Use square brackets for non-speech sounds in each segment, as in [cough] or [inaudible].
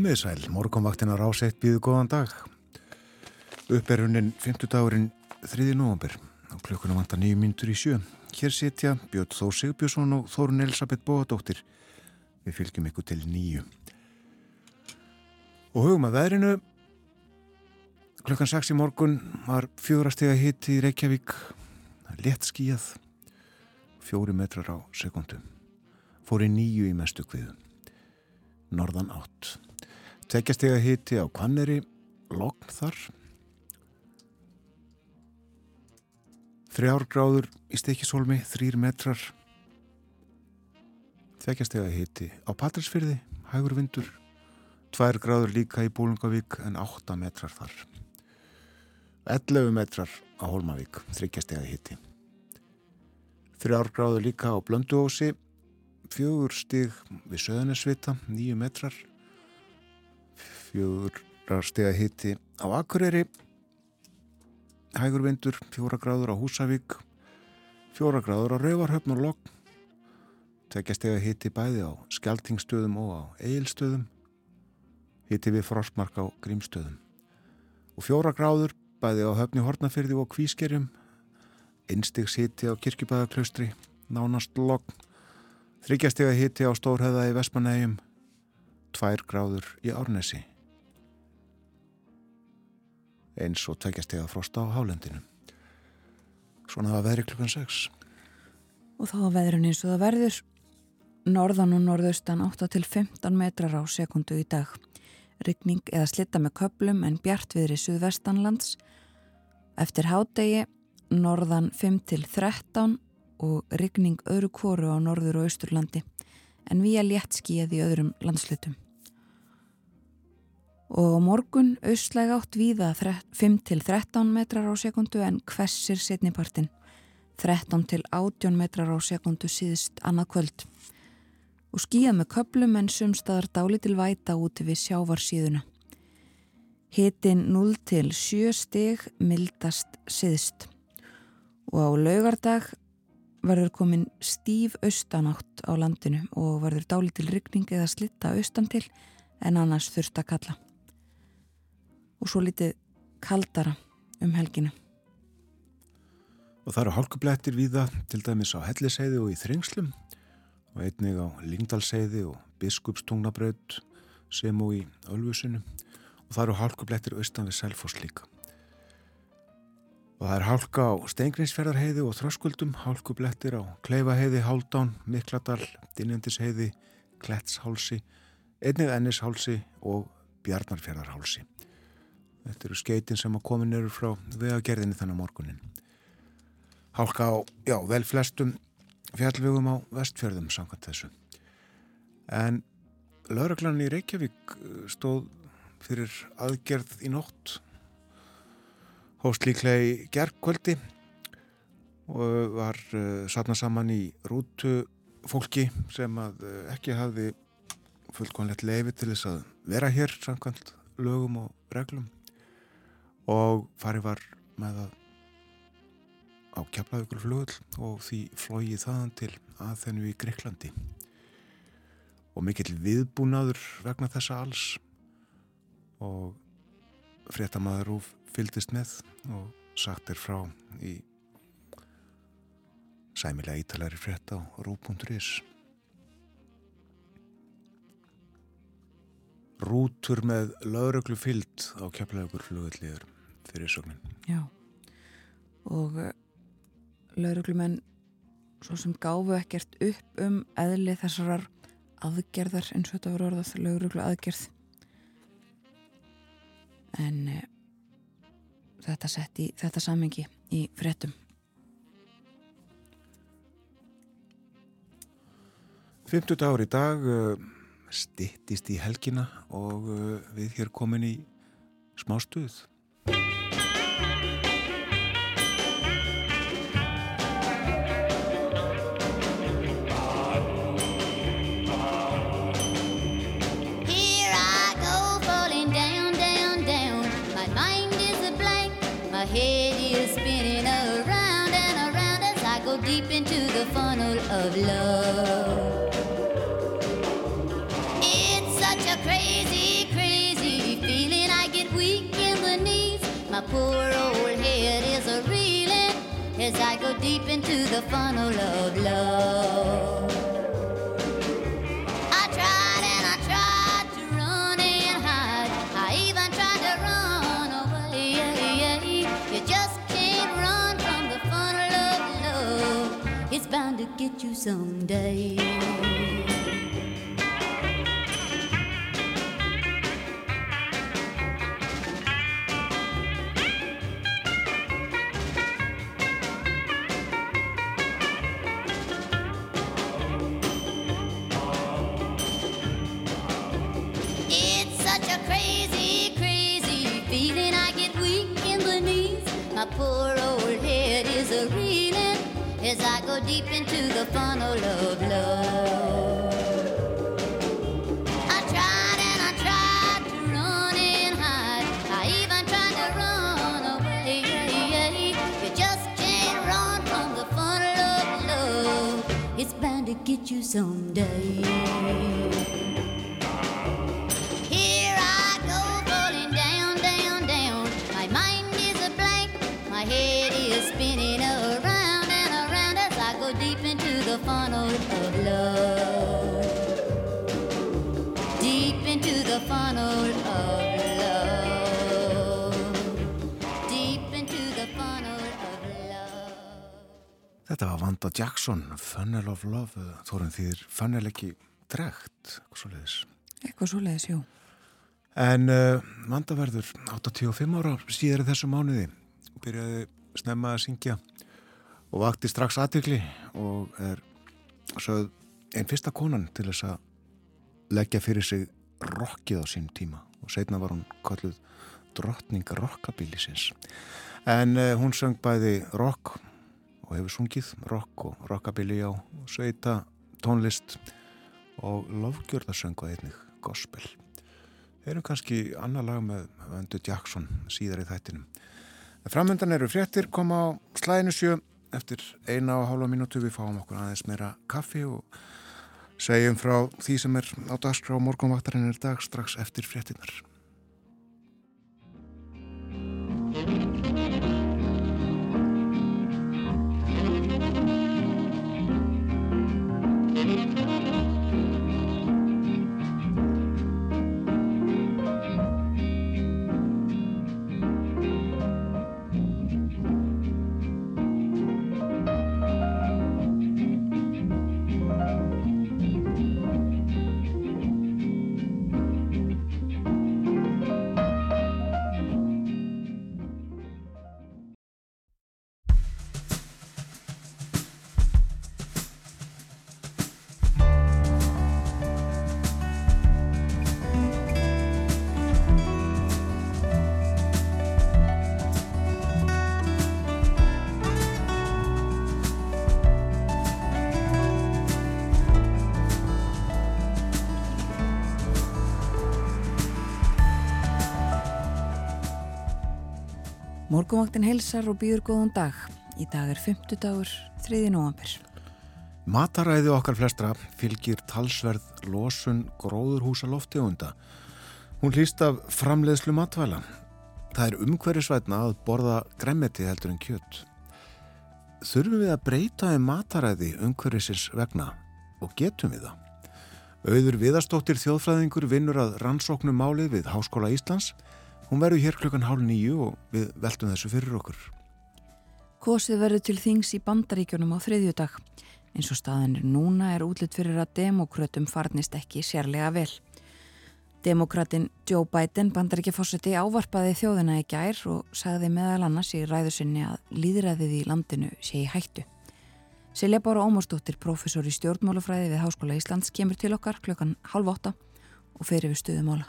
Komið sæl, morgunvaktin á ráseitt býðu góðan dag. Upperunin 50 dagurinn 3. november og klukkuna vanta nýju myndur í sjö. Hér setja Björn Þó Sigbjörnsson og Þórun Elisabeth Bóadóttir. Við fylgjum ykkur til nýju. Og hugum að veðrinu. Klukkan 6 í morgun var fjórastega hitt í Reykjavík. Lett skíjað. Fjóri metrar á sekundu. Fóri nýju í mestu kviðu. Norðan átt. Tekjastega hiti á Kvanneri, logn þar. Þrjár gráður í stekisólmi, þrýr metrar. Tekjastega hiti á Patrísfyrði, hægur vindur. Tvær gráður líka í Bólungavík en átta metrar þar. 11 metrar á Holmavík, þryggjastega hiti. Þrjár gráður líka á Blönduósi, fjögur stig við Söðunisvita, nýju metrar fjórar stega hitti á Akureyri. Hægur vindur fjóra gráður á Húsavík fjóra gráður á Rauvarhöfn og Logg tvekja stega hitti bæði á Skeltingstöðum og á Egilstöðum hitti við Frostmark á Grímstöðum og fjóra gráður bæði á Höfni Hortnafyrði og Kvískerjum. Einstigs hitti á Kirkjubæðaklaustri nánast Logg þryggjastega hitti á Stórhæða í Vespanægjum tvær gráður í Árnesi eins og tveggjastega frosta á hálendinu. Svona það veðri klukkan 6. Og þá veðrun eins og það verður norðan og norðaustan 8 til 15 metrar á sekundu í dag. Ryggning eða slitta með köplum en bjart viðri suðvestanlands. Eftir hádegi norðan 5 til 13 og ryggning öðru kóru á norður og austurlandi en við að létt skíða í öðrum landslutum og morgun austlæg átt víða 5-13 metrar á sekundu en hvessir setnipartin 13 til 18 metrar á sekundu síðust annað kvöld. Og skíða með köplum en sumstaðar dáli til væta úti við sjávarsíðuna. Hitin 0 til 7 stig mildast síðust og á laugardag verður komin stíf austanátt á landinu og verður dáli til ryggning eða slitta austan til en annars þurft að kalla og svo litið kaldara um helgina. Og það eru hálkublettir víða til dæmis á Helliseiði og í Þringslum og einnig á Lingdalseiði og Biskupstungnabraut sem og í Ölfusinu og það eru hálkublettir austan við Selfoss líka. Og það er hálka á Steingrinsferðarheiði og Þröskuldum, hálkublettir á Kleifaheiði, Háldán, Mikladal, Dinjandisheiði, Klettshálsi, einnig Ennishálsi og Bjarnarferðarhálsi. Þetta eru skeitin sem að komin eru frá vegagerðinni þannig morgunin. Hálka á, já, vel flestum fjallvegum á vestfjörðum samkvæmt þessu. En lauraglann í Reykjavík uh, stóð fyrir aðgerð í nótt hóst líklega í gerðkvöldi og var uh, satna saman í rútu fólki sem að uh, ekki hafði fullkonlegt leifi til þess að vera hér samkvæmt lögum og reglum og farið var með að á keflaðugur flugul og því flóið þaðan til aðþennu í Greiklandi og mikill viðbúnaður vegna þessa alls. Og fréttamaður úr fyldist með og sagt er frá í sæmilega ítalari frétta á rú.is Rútur með lauröglu fyllt á keflaðugur flugulliður fyrir sögnin. Já, og uh, lauruglumenn svo sem gáfu ekkert upp um eðli þessarar aðgerðar eins og þetta voru orðað lauruglu aðgerð en uh, þetta sett í þetta samengi í frettum 50 dagur í dag uh, stittist í helgina og við hér komin í smá stuð of love. It's such a crazy, crazy feeling. I get weak in the knees. My poor old head is a reeling as I go deep into the funnel of love. Get you someday. Vanda Jackson, Funnel of Love Þorun þýðir funnel ekki dregt, eitthvað svo leiðis eitthvað svo leiðis, jú. En uh, Vanda verður 85 ára síðar þessu mánuði byrjaði snemma að syngja og vakti strax aðtökli og er sögð einn fyrsta konan til þess að leggja fyrir sig rockið á sín tíma. Og setna var hún kalluð drottning rockabilisins en uh, hún söng bæði rock og hefur sungið rock og rockabilly á sveita tónlist og lofgjörðarsöngu einnig gospel Erum kannski annar lag með Vöndu Jackson síðar í þættinum. Framöndan eru fréttir koma á slæðinu sjö eftir eina og hálfa mínútu við fáum okkur aðeins meira kaffi og segjum frá því sem er á dagskrá morgunvaktarinn er dag strax eftir fréttinnar. Morgunvaktin heilsar og býður góðan dag. Í dag er 50 dagur, 3. november. Mataræði okkar flestra fylgir talsverð losun gróðurhúsa loftegunda. Hún hlýst af framleiðslu matvæla. Það er umhverjusvætna að borða gremmeti heldur en kjött. Þurfum við að breyta um mataræði umhverjusins vegna og getum við það? Auður Viðarstóttir þjóðfræðingur vinnur að rannsóknum málið við Háskóla Íslands. Hún verður hér klukkan hálf nýju og við veltum þessu fyrir okkur. Kosið verður til þings í bandaríkjunum á þriðjudag. Eins og staðin er núna er útlitt fyrir að demokrötum farnist ekki sérlega vel. Demokratin Joe Biden bandar ekki fórseti ávarpaði þjóðina í gær og sagði meðal annars í ræðusinni að líðræðið í landinu sé í hættu. Silja Bára Ómarsdóttir, professor í stjórnmálufræði við Háskóla Íslands, kemur til okkar klukkan halv åtta og fyrir við stuðumála.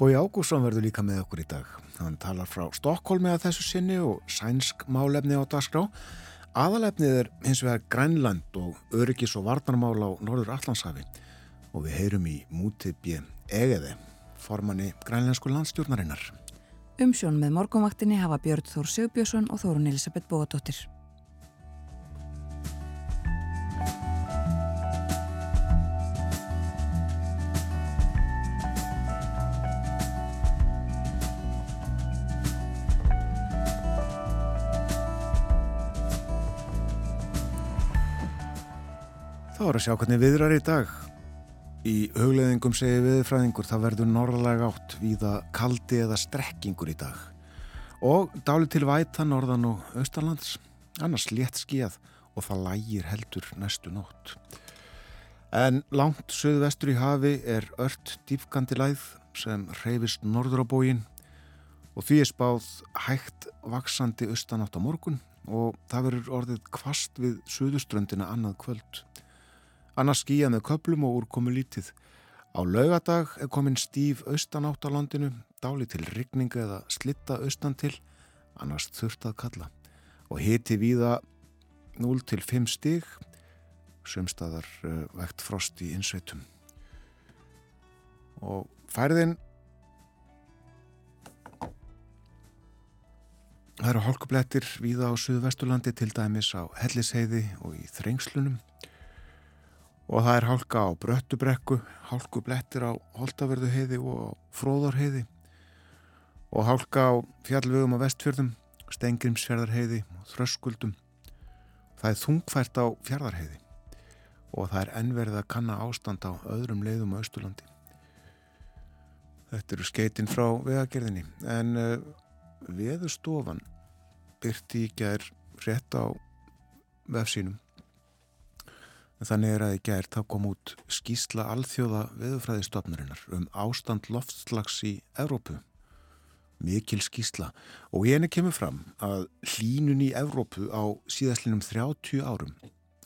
Bói Ágússon verður líka með okkur í dag. Hann talar frá Stokkólmi að þessu sinni og sænsk málefni á dagskrá. Aðalefnið er hins vegar Grænland og öryggis og varnarmál á Norður Allandshafi og við heyrum í mútið björn Egeði, formanni grænlensku landstjórnarinnar. Umsjón með morgunvaktinni hafa Björn Þór Sigbjörnsson og Þórun Elisabeth Bóadóttir. Það voru að sjá hvernig viðrar í dag. Í hugleðingum segir viðfræðingur það verður norðalega átt víða kaldi eða strekkingur í dag. Og dáli til væta norðan og austalands, annars létt skíð og það lægir heldur næstu nótt. En langt söðvestur í hafi er ört dýfgandi læð sem reyfist norður á bógin og því er spáð hægt vaksandi austanátt á morgun og það verður orðið kvast við söðuströndina annað kvöld annars skýjað með köplum og úrkomu lítið. Á laugadag er komin stíf austanátt á landinu, dáli til rigninga eða slitta austan til, annars þurft að kalla. Og hiti víða 0 til 5 stig, sömstaðar uh, vekt frost í insveitum. Og færðin, það eru hálkublettir víða á Suðvesturlandi til dæmis á Hellisheiði og í Þrengslunum og það er hálka á Bröttubrekku, hálkublettir á Holtaverðuheiði og Fróðarheiði og hálka á fjallvögum á Vestfjörðum, Stengrimsfjörðarheiði og Þröskuldum. Það er þungfært á Fjörðarheiði og það er ennverðið að kanna ástand á öðrum leiðum á Östurlandi. Þetta eru skeitin frá vegagerðinni en uh, veðustofan byrti í gerð rétt á vefsínum þannig er að í gært þá kom út skísla alþjóða veðufræðistofnurinnar um ástand loftslags í Evrópu. Mikil skísla og í henni kemur fram að hlínun í Evrópu á síðastlinum 30 árum.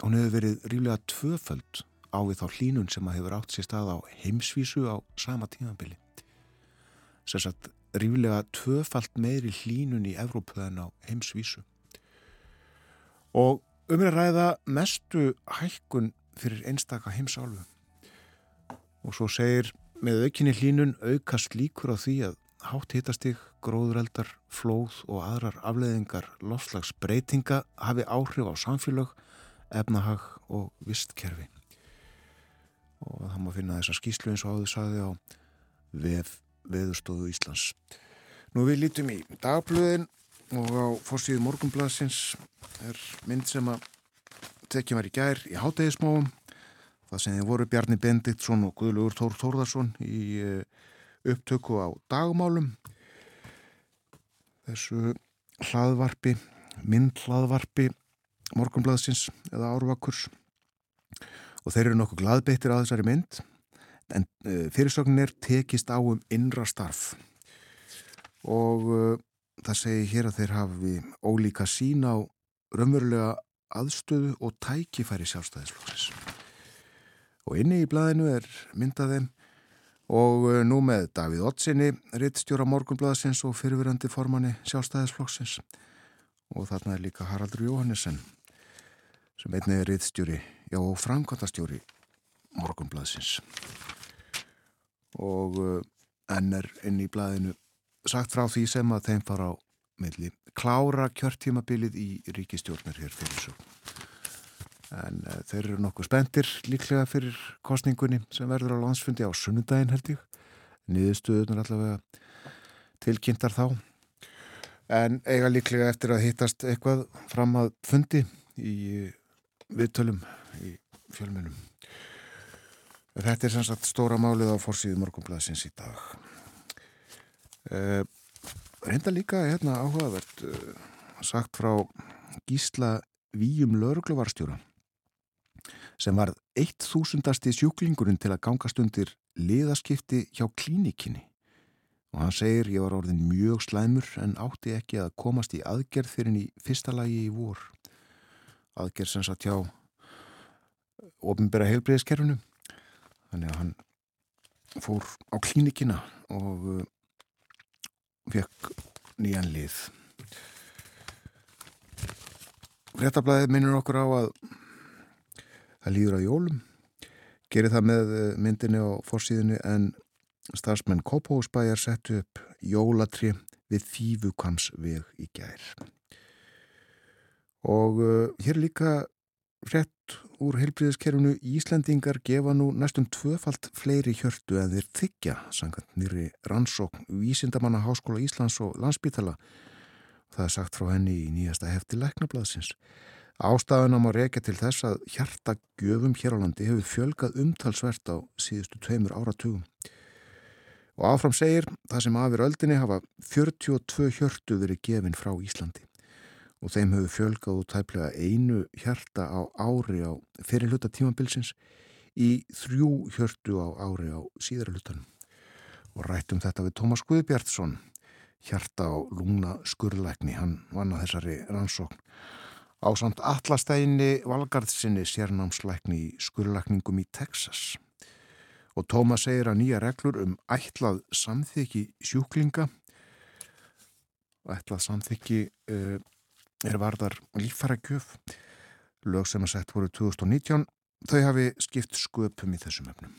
Hún hefur verið ríflega tvöföld á við þá hlínun sem að hefur átt sér stað á heimsvísu á sama tímanbili. Sérsagt ríflega tvöfald meiri hlínun í Evrópu en á heimsvísu. Og Um er að ræða mestu hækkun fyrir einstaka heimsálfu og svo segir með aukinni hlínun aukast líkur á því að hátt hitastig, gróðureldar, flóð og aðrar afleðingar lofslagsbreytinga hafi áhrif á samfélag, efnahag og vistkerfi. Og það má finna þessa skýslu eins og áður saði á vef veðustóðu Íslands. Nú við lítum í dagblöðin og á fórsíðu morgunblassins er mynd sem að tekja mér í gær í hátægismóum það sem þið voru Bjarni Bendiktsson og Guðlugur Tór Þórðarsson í eh, upptöku á dagmálum. Þessu hlaðvarpi mynd hlaðvarpi morgunblassins eða árvakurs. Og þeir eru nokkuð gladbeittir á þessari mynd en uh, fyrirsögnin er tekist á um innra starf. Og uh, það segi hér að þeir hafi ólíka sín á raunverulega aðstöðu og tækifæri sjálfstæðisflóksis. Og inni í blæðinu er myndaðinn og eh, nú með Davíð Ottsinni, rittstjóra morgunblæðsins og fyrirverandi formanni sjálfstæðisflóksins. Og þarna er líka Haraldur Jóhannesson sem einnig er rittstjóri, já og framkvæmtastjóri morgunblæðsins. Og eh, enn er inn í blæðinu sagt frá því sem að þeim fara á milli klára kjörtímabilið í ríkistjórnir hér fyrir svo. En uh, þeir eru nokkuð spendir líklega fyrir kostningunni sem verður á landsfundi á sunnudaginn held ég. Niðurstöðunar allavega tilkynntar þá. En eiga líklega eftir að hittast eitthvað fram að fundi í viðtölum í fjölmunum. Þetta er sannsagt stóra málið á fórsíðu morgunblæðsins í dag. Uh, reynda líka hérna áhugavert uh, sagt frá Gísla Víum Lörgluvarstjóra sem var 1000. sjúklingurinn til að gangast undir liðaskipti hjá klínikinni og hann segir ég var orðin mjög slæmur en átti ekki að komast í aðgerð fyrir henni fyrsta lagi í vor aðgerð sem satt hjá ofinbæra heilbreyðiskerfinu þannig að hann fór á klínikina og fekk nýjan lið Réttablaðið minnur okkur á að það líður á jólum gerir það með uh, myndinni á fórsíðinu en starfsmenn Kópósbæjar settu upp jólatri við Þývukams veg í gær. Og uh, hér líka rétt úr heilbríðiskerfunu Íslandingar gefa nú næstum tvöfalt fleiri hjörtu en þeir þykja sangant nýri rannsókn Vísindamanna Háskóla Íslands og Landsbítala. Það er sagt frá henni í nýjasta hefti læknablaðsins. Ástafan á maður reykja til þess að hjartagjöfum hér á landi hefur fjölgað umtalsvert á síðustu tveimur áratugum. Og áfram segir það sem afir öldinni hafa 42 hjörtu verið gefin frá Íslandi og þeim hefur fjölgað og tæplega einu hjarta á ári á fyrir hluta tímabilsins í þrjú hjörtu á ári á síðara hlutanum. Og rættum þetta við Tómas Guðbjartsson, hjarta á lúna skurðlækni, hann vann að þessari rannsókn. Á samt allastæginni valgarðsynni sérnámslækni í skurðlækningum í Texas og Tóma segir að nýja reglur um ætlað samþyggi sjúklinga ætlað samþyggi uh, er varðar lífæra gjöf lög sem að sett voru 2019 þau hafi skipt sköpum í þessum efnum.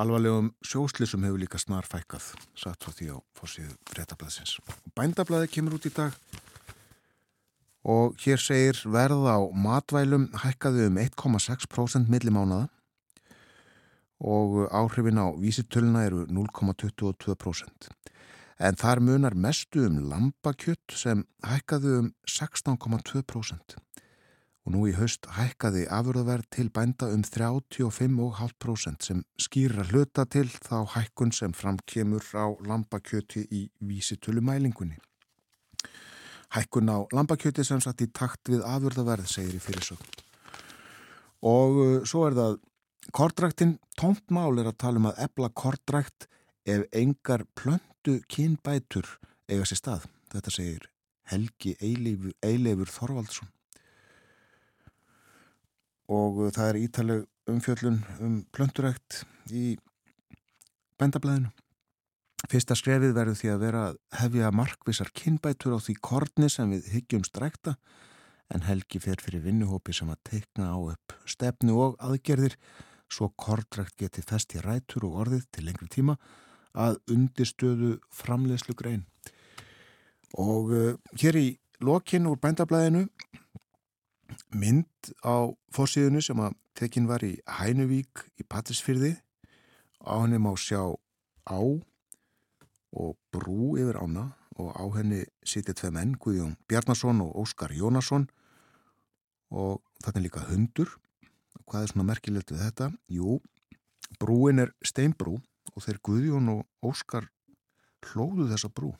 Alvarlegum sjóslisum hefur líka snar fækkað satt frá því á fórsíðu fréttablaðsins. Bændablaði kemur út í dag og hér segir verð á matvælum hækkaði um 1,6% millimánaða og áhrifin á vísitöluna eru 0,22%. En þar munar mestu um lambakjött sem hækkaði um 16,2% og nú í haust hækkaði afurðaverð til bænda um 35,5% sem skýra hluta til þá hækkun sem framkemur á lambakjötti í vísitölumælingunni. Hækkun á lambakjöti sem satt í takt við afurðaverð, segir í fyrirsögn. Og uh, svo er það kortræktin, tómt mál er að tala um að ebla kortrækt ef engar plöndu kynbætur eiga sér stað. Þetta segir Helgi Eilefur, Eilefur Þorvaldsson. Og uh, það er ítaleg umfjöllun um plöndurækt í bendablaðinu. Fyrsta skrefið verður því að vera hefja markvisar kynbætur á því korni sem við hyggjum strækta en Helgi fer fyrir vinnuhópi sem að teikna á upp stefnu og aðgerðir svo kortrækt geti fest í rætur og orðið til lengri tíma að undistöðu framlegslu grein. Og uh, hér í lokin úr bændablaðinu mynd á fórsíðunu sem að tekin var í Hænuvík í Patrísfyrði á henni má sjá á og brú yfir ána og á henni sitið tvei menn, Guðjón Bjarnason og Óskar Jónasson og er líka hundur. Hvað er svona merkilegt við þetta? Jú, brúin er steinbrú og þeir Guðjón og Óskar hlóðu þessa brú.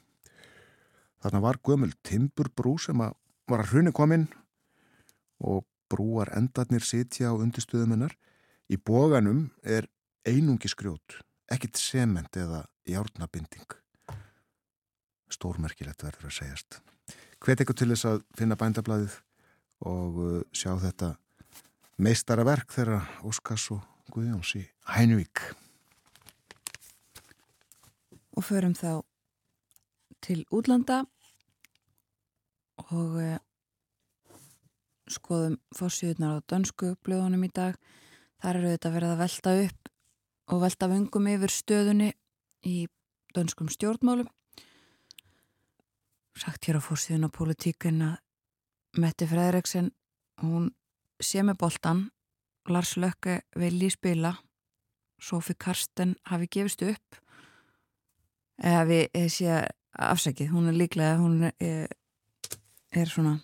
Þarna var gömul timburbrú sem að var að hruni kominn og brúar endarnir sitja á undirstöðumennar. Í bóganum er einungi skrjót, ekkit sement eða járnabinding stórmerkilegt verður að segjast. Hvet ekkur til þess að finna bændablaðið og uh, sjá þetta meistara verk þeirra Óskars og Guðjóns í Hænvík. Og förum þá til útlanda og uh, skoðum fórsíðunar á dönsku blöðunum í dag. Þar eru þetta verið að velta upp og velta vöngum yfir stöðunni í dönskum stjórnmálum. Sagt hér á fórsíðun á politíkin að Mette Fredriksen hún sé með boltan Lars Lökke vilji spila. Sofí Karsten hafi gefist upp eða við sé afsækið, hún er líklega hún er, er svona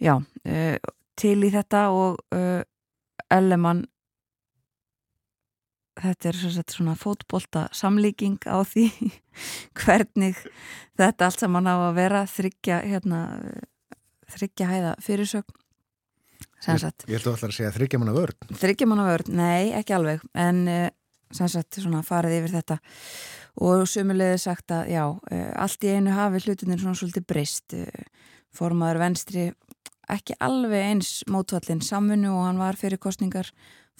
já e, til í þetta og Ellemann þetta er svona fótbolta samlíking á því [laughs] hvernig þetta allt saman á að vera þryggja, hérna, þryggja hæða fyrirsögn uh, Ég, ég held að það ætla að segja þryggjamanna vörd Þryggjamanna vörd, nei, ekki alveg en uh, sem sagt, svona farið yfir þetta og sumulegði sagt að já, uh, allt í einu hafi hlutinir svona svolítið breyst. Uh, formaður venstri ekki alveg eins mótvallin samfunnu og hann var fyrir kostningar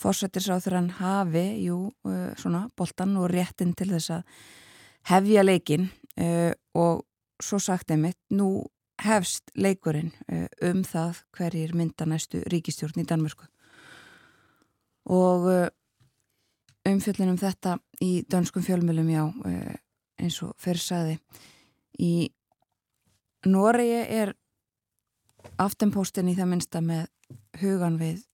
fórsættisráður hann hafi, jú, svona boltan og réttin til þess að hefja leikin og svo sagt einmitt, nú hefst leikurinn eh, um það hverjir mynda næstu ríkistjórn í Danmörku. Og eh, umfjöldinum þetta í danskum fjölmjölum já eh, eins og fyrir saði í Noregi er aftenpóstin í það minnsta með hugan við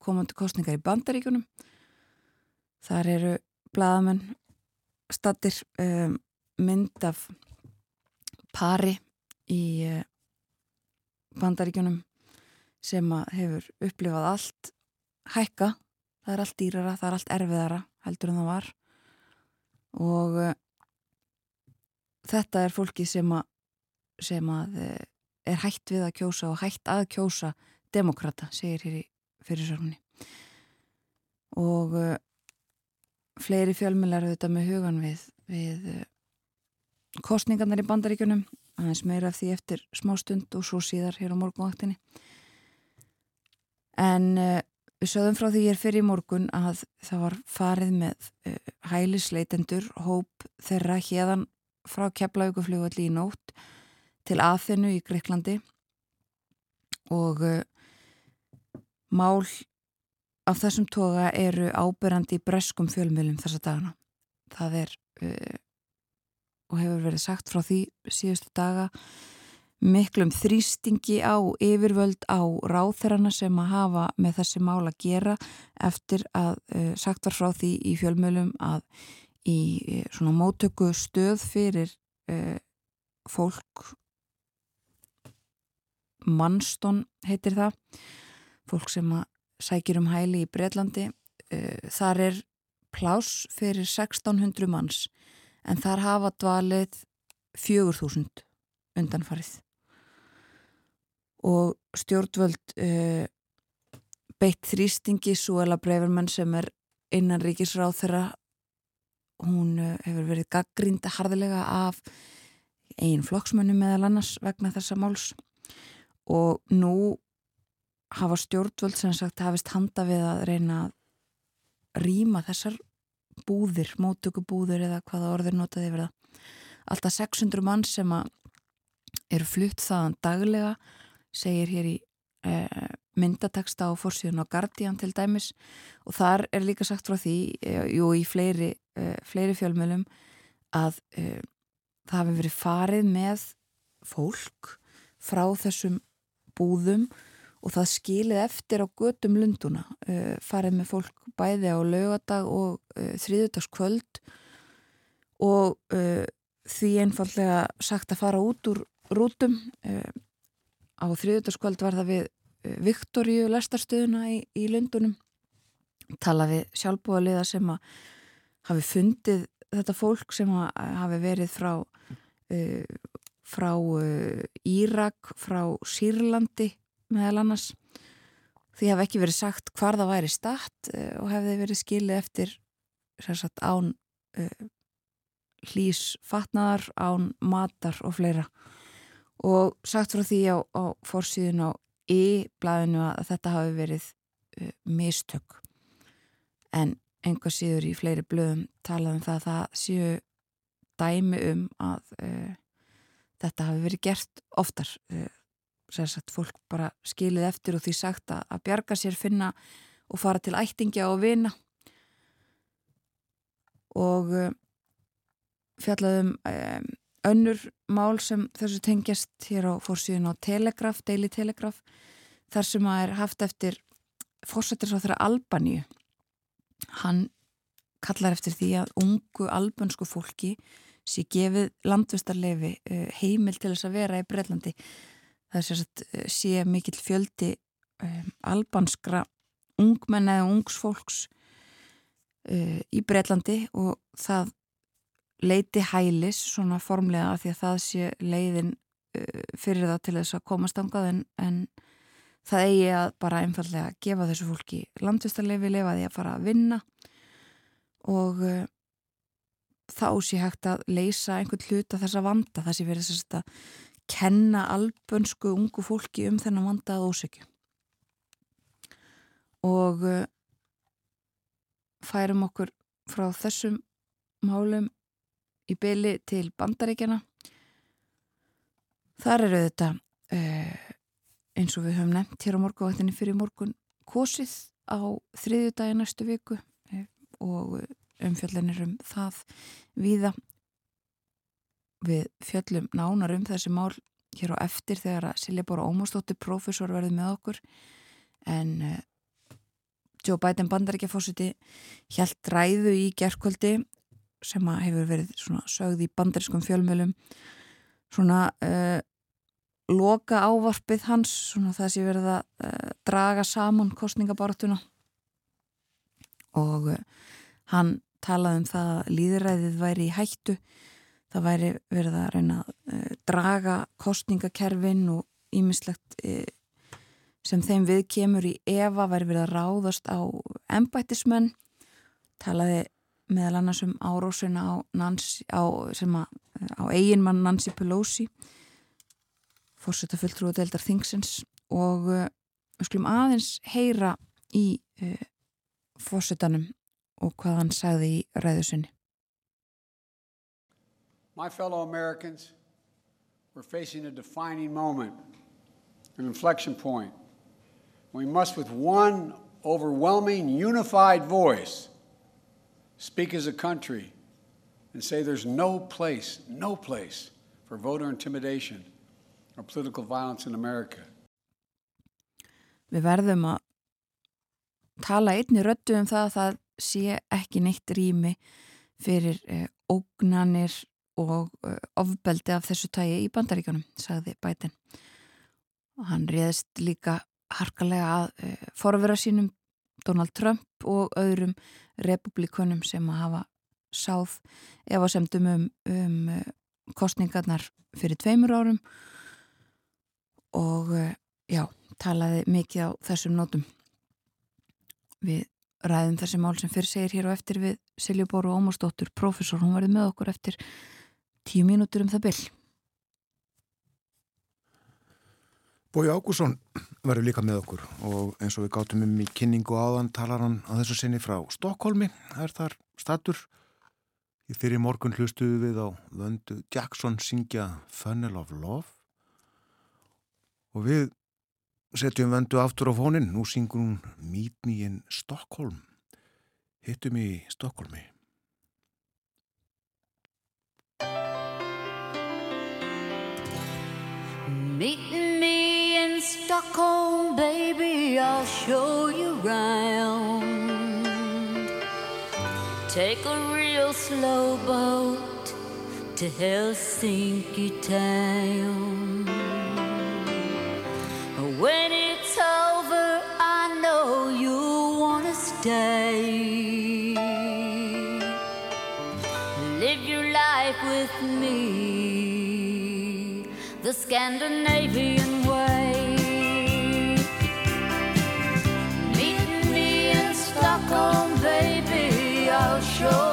komandi kostningar í bandaríkunum þar eru bladamenn stattir mynd af pari í eh, bandaríkjunum sem hefur upplifað allt hækka, það er allt dýrara, það er allt erfiðara heldur en það var. Og uh, þetta er fólki sem að, sem að uh, er hægt við að kjósa og hægt að kjósa demokrata, segir hér í fyrirsörunni og uh, fleiri fjölmjölar auðvitað með hugan við, við kostningarnar í bandaríkjunum aðeins meira af því eftir smá stund og svo síðar hér á morgunvaktinni. En uh, við sögðum frá því ég er fyrir í morgun að það var farið með uh, hælisleitendur hóp þeirra hérðan frá Keflavíkufljóðalli í nótt til aðfinnu í Greiklandi og uh, mál af þessum toga eru ábyrrandi í breskum fjölmjölum þessa dagana. Það er og hefur verið sagt frá því síðustu daga miklum þrýstingi á yfirvöld á ráþerana sem að hafa með þessi mál að gera eftir að uh, sagt var frá því í fjölmjölum að í uh, svona mótöku stöð fyrir uh, fólk mannstón heitir það fólk sem að sækir um hæli í Breitlandi þar er plás fyrir 1600 manns en þar hafa dvalið fjögur þúsund undanfarið og stjórnvöld uh, beitt þrýstingi Suela Brevermann sem er innan ríkisráð þeirra hún uh, hefur verið gaggrinda hardilega af einn flokksmönnu meðal annars vegna þessa máls og nú hafa stjórnvöld sem sagt hafist handa við að reyna að rýma þessar búðir, móttökubúðir eða hvaða orðir notaði það. Alltaf 600 mann sem eru flutt þaðan daglega, segir hér í eh, myndateksta á fórsíðun á Guardian til dæmis. Og þar er líka sagt frá því, eh, jú í fleiri, eh, fleiri fjölmjölum að eh, það hafi verið farið með fólk frá þessum búðum og það skilið eftir á gödum lunduna uh, farið með fólk bæði á laugadag og uh, þriðudagskvöld og því einfallega sagt að fara út úr rútum á þriðudagskvöld var það við Viktoríu lestarstöðuna í, í lundunum tala við sjálfbúðaliða sem að hafi fundið þetta fólk sem hafi verið frá frá Írak, frá Sýrlandi meðal annars. Því hef ekki verið sagt hvar það væri statt uh, og hefði verið skilið eftir sagt, án uh, hlýs fatnaðar, án matar og fleira og sagt frá því á, á fórsíðun á í-blæðinu að þetta hafi verið uh, mistök. En einhver síður í fleiri blöðum talaðum það að það séu dæmi um að þetta hafi verið gert oftar. Sagt, fólk bara skilið eftir og því sagt að, að bjarga sér, finna og fara til ættingja og vina. Og uh, fjallaðum um, önnur mál sem þessu tengjast hér á fórsíðun á Telegraf, Daily Telegraf þar sem að er haft eftir fórsættisáþra Albaníu. Hann kallar eftir því að ungu albansku fólki sé gefið landvistarlefi uh, heimil til þess að vera í Breitlandi það er sérst eh, sé mikill fjöldi um, albanskra ungmenn eða ungsfólks í Breitlandi og það leiti hælis svona formlega því að það sé leiðin fyrir það til þess að komast ángað en, en það eigi að bara einfallega gefa þessu fólki landvistarlefi, lefa því að fara að vinna og uh, þá sé hægt að leysa einhvern hlut að þessa vanda, það sé verið þess að kenna albönsku ungu fólki um þennan vanda að ósökju og uh, færum okkur frá þessum málum í byli til bandaríkjana þar eru þetta uh, eins og við höfum nefnt hér á morgunvættinni fyrir morgun kosið á þriðju dagi næstu viku uh, og umfjöllinir um það viða við fjöllum nánar um þessi mál hér á eftir þegar að Silja Bóra Ómarsdóttir profesor verði með okkur. En uh, Joe Biden bandaríkjafósiti helt ræðu í gerðkvöldi sem hefur verið sögð í bandarískum fjölmjölum svona uh, loka ávarpið hans svona það sé verið að uh, draga saman kostningabartuna og uh, hann talaði um það að líðræðið væri í hættu það væri verið að reyna að draga kostningakerfin og ímislegt sem þeim við kemur í Eva væri verið að ráðast á embættismenn. Talaði meðal annars um árósuna á, Nancy, á, a, á eiginmann Nancy Pelosi fórsetta fulltrú og deildar Thingsens og uh, við skulum aðeins heyra í uh, fórsetanum og hvað hann sagði í ræðusinni My fellow Americans we're facing a defining moment an inflection point. We must with one overwhelming unified voice speak as a country and say there's no place, no place for voter intimidation or political violence in America. Við verðum að tala einni röttu um það að það sé ekki neitt rými fyrir eh, ógnanir og eh, ofbeldi af þessu tægi í bandaríkanum, sagði Biden. Og hann réðist líka harkalega að eh, forvera sínum Donald Trump og öðrum republikunum sem að hafa sáð efasemdum um, um uh, kostningarnar fyrir tveimur árum. Og uh, já, talaði mikið á þessum nótum. Við ræðum þessi mál sem fyrir segir hér og eftir við Siljubóru Ómarsdóttur, profesor, hún verði með okkur eftir tíu mínútur um það byll Bói Ágússon verður líka með okkur og eins og við gáttum um í kynningu áðan talar hann á þessu sinni frá Stokkólmi, það er þar statur í fyrir morgun hlustuðu við á vöndu Jackson syngja Funnel of Love. Og við setjum vöndu aftur á fónin, nú syngur hún Meet Me in Stockholm. Hittum í Stokkólmi Meet me Stockholm, baby, I'll show you around. Take a real slow boat to Helsinki town. When it's over, I know you'll wanna stay. Live your life with me, the Scandinavian show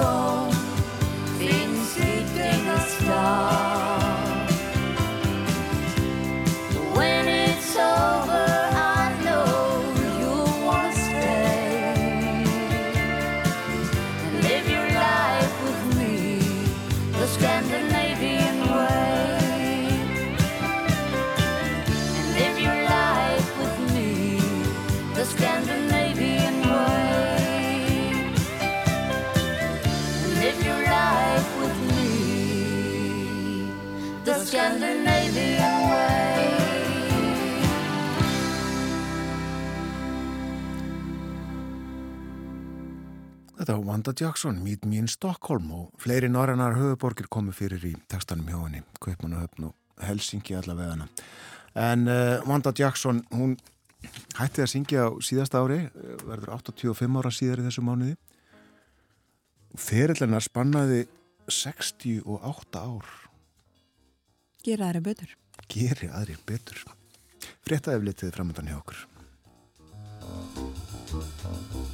Oh. Þetta var Wanda Jackson, Meet Me in Stockholm og fleiri norrannar höfuborgir komu fyrir í textanum hjá henni, Kaupmannahöfn og Helsingi allavegana. En uh, Wanda Jackson, hún hætti að syngja á síðasta ári, eh, verður 85 ára síðar í þessu mánuði. Ferillennar spannaði 68 ár. Gera þeirra betur. Geri aðrir betur. Fréttaði eflitið framöndan hjá okkur. Þetta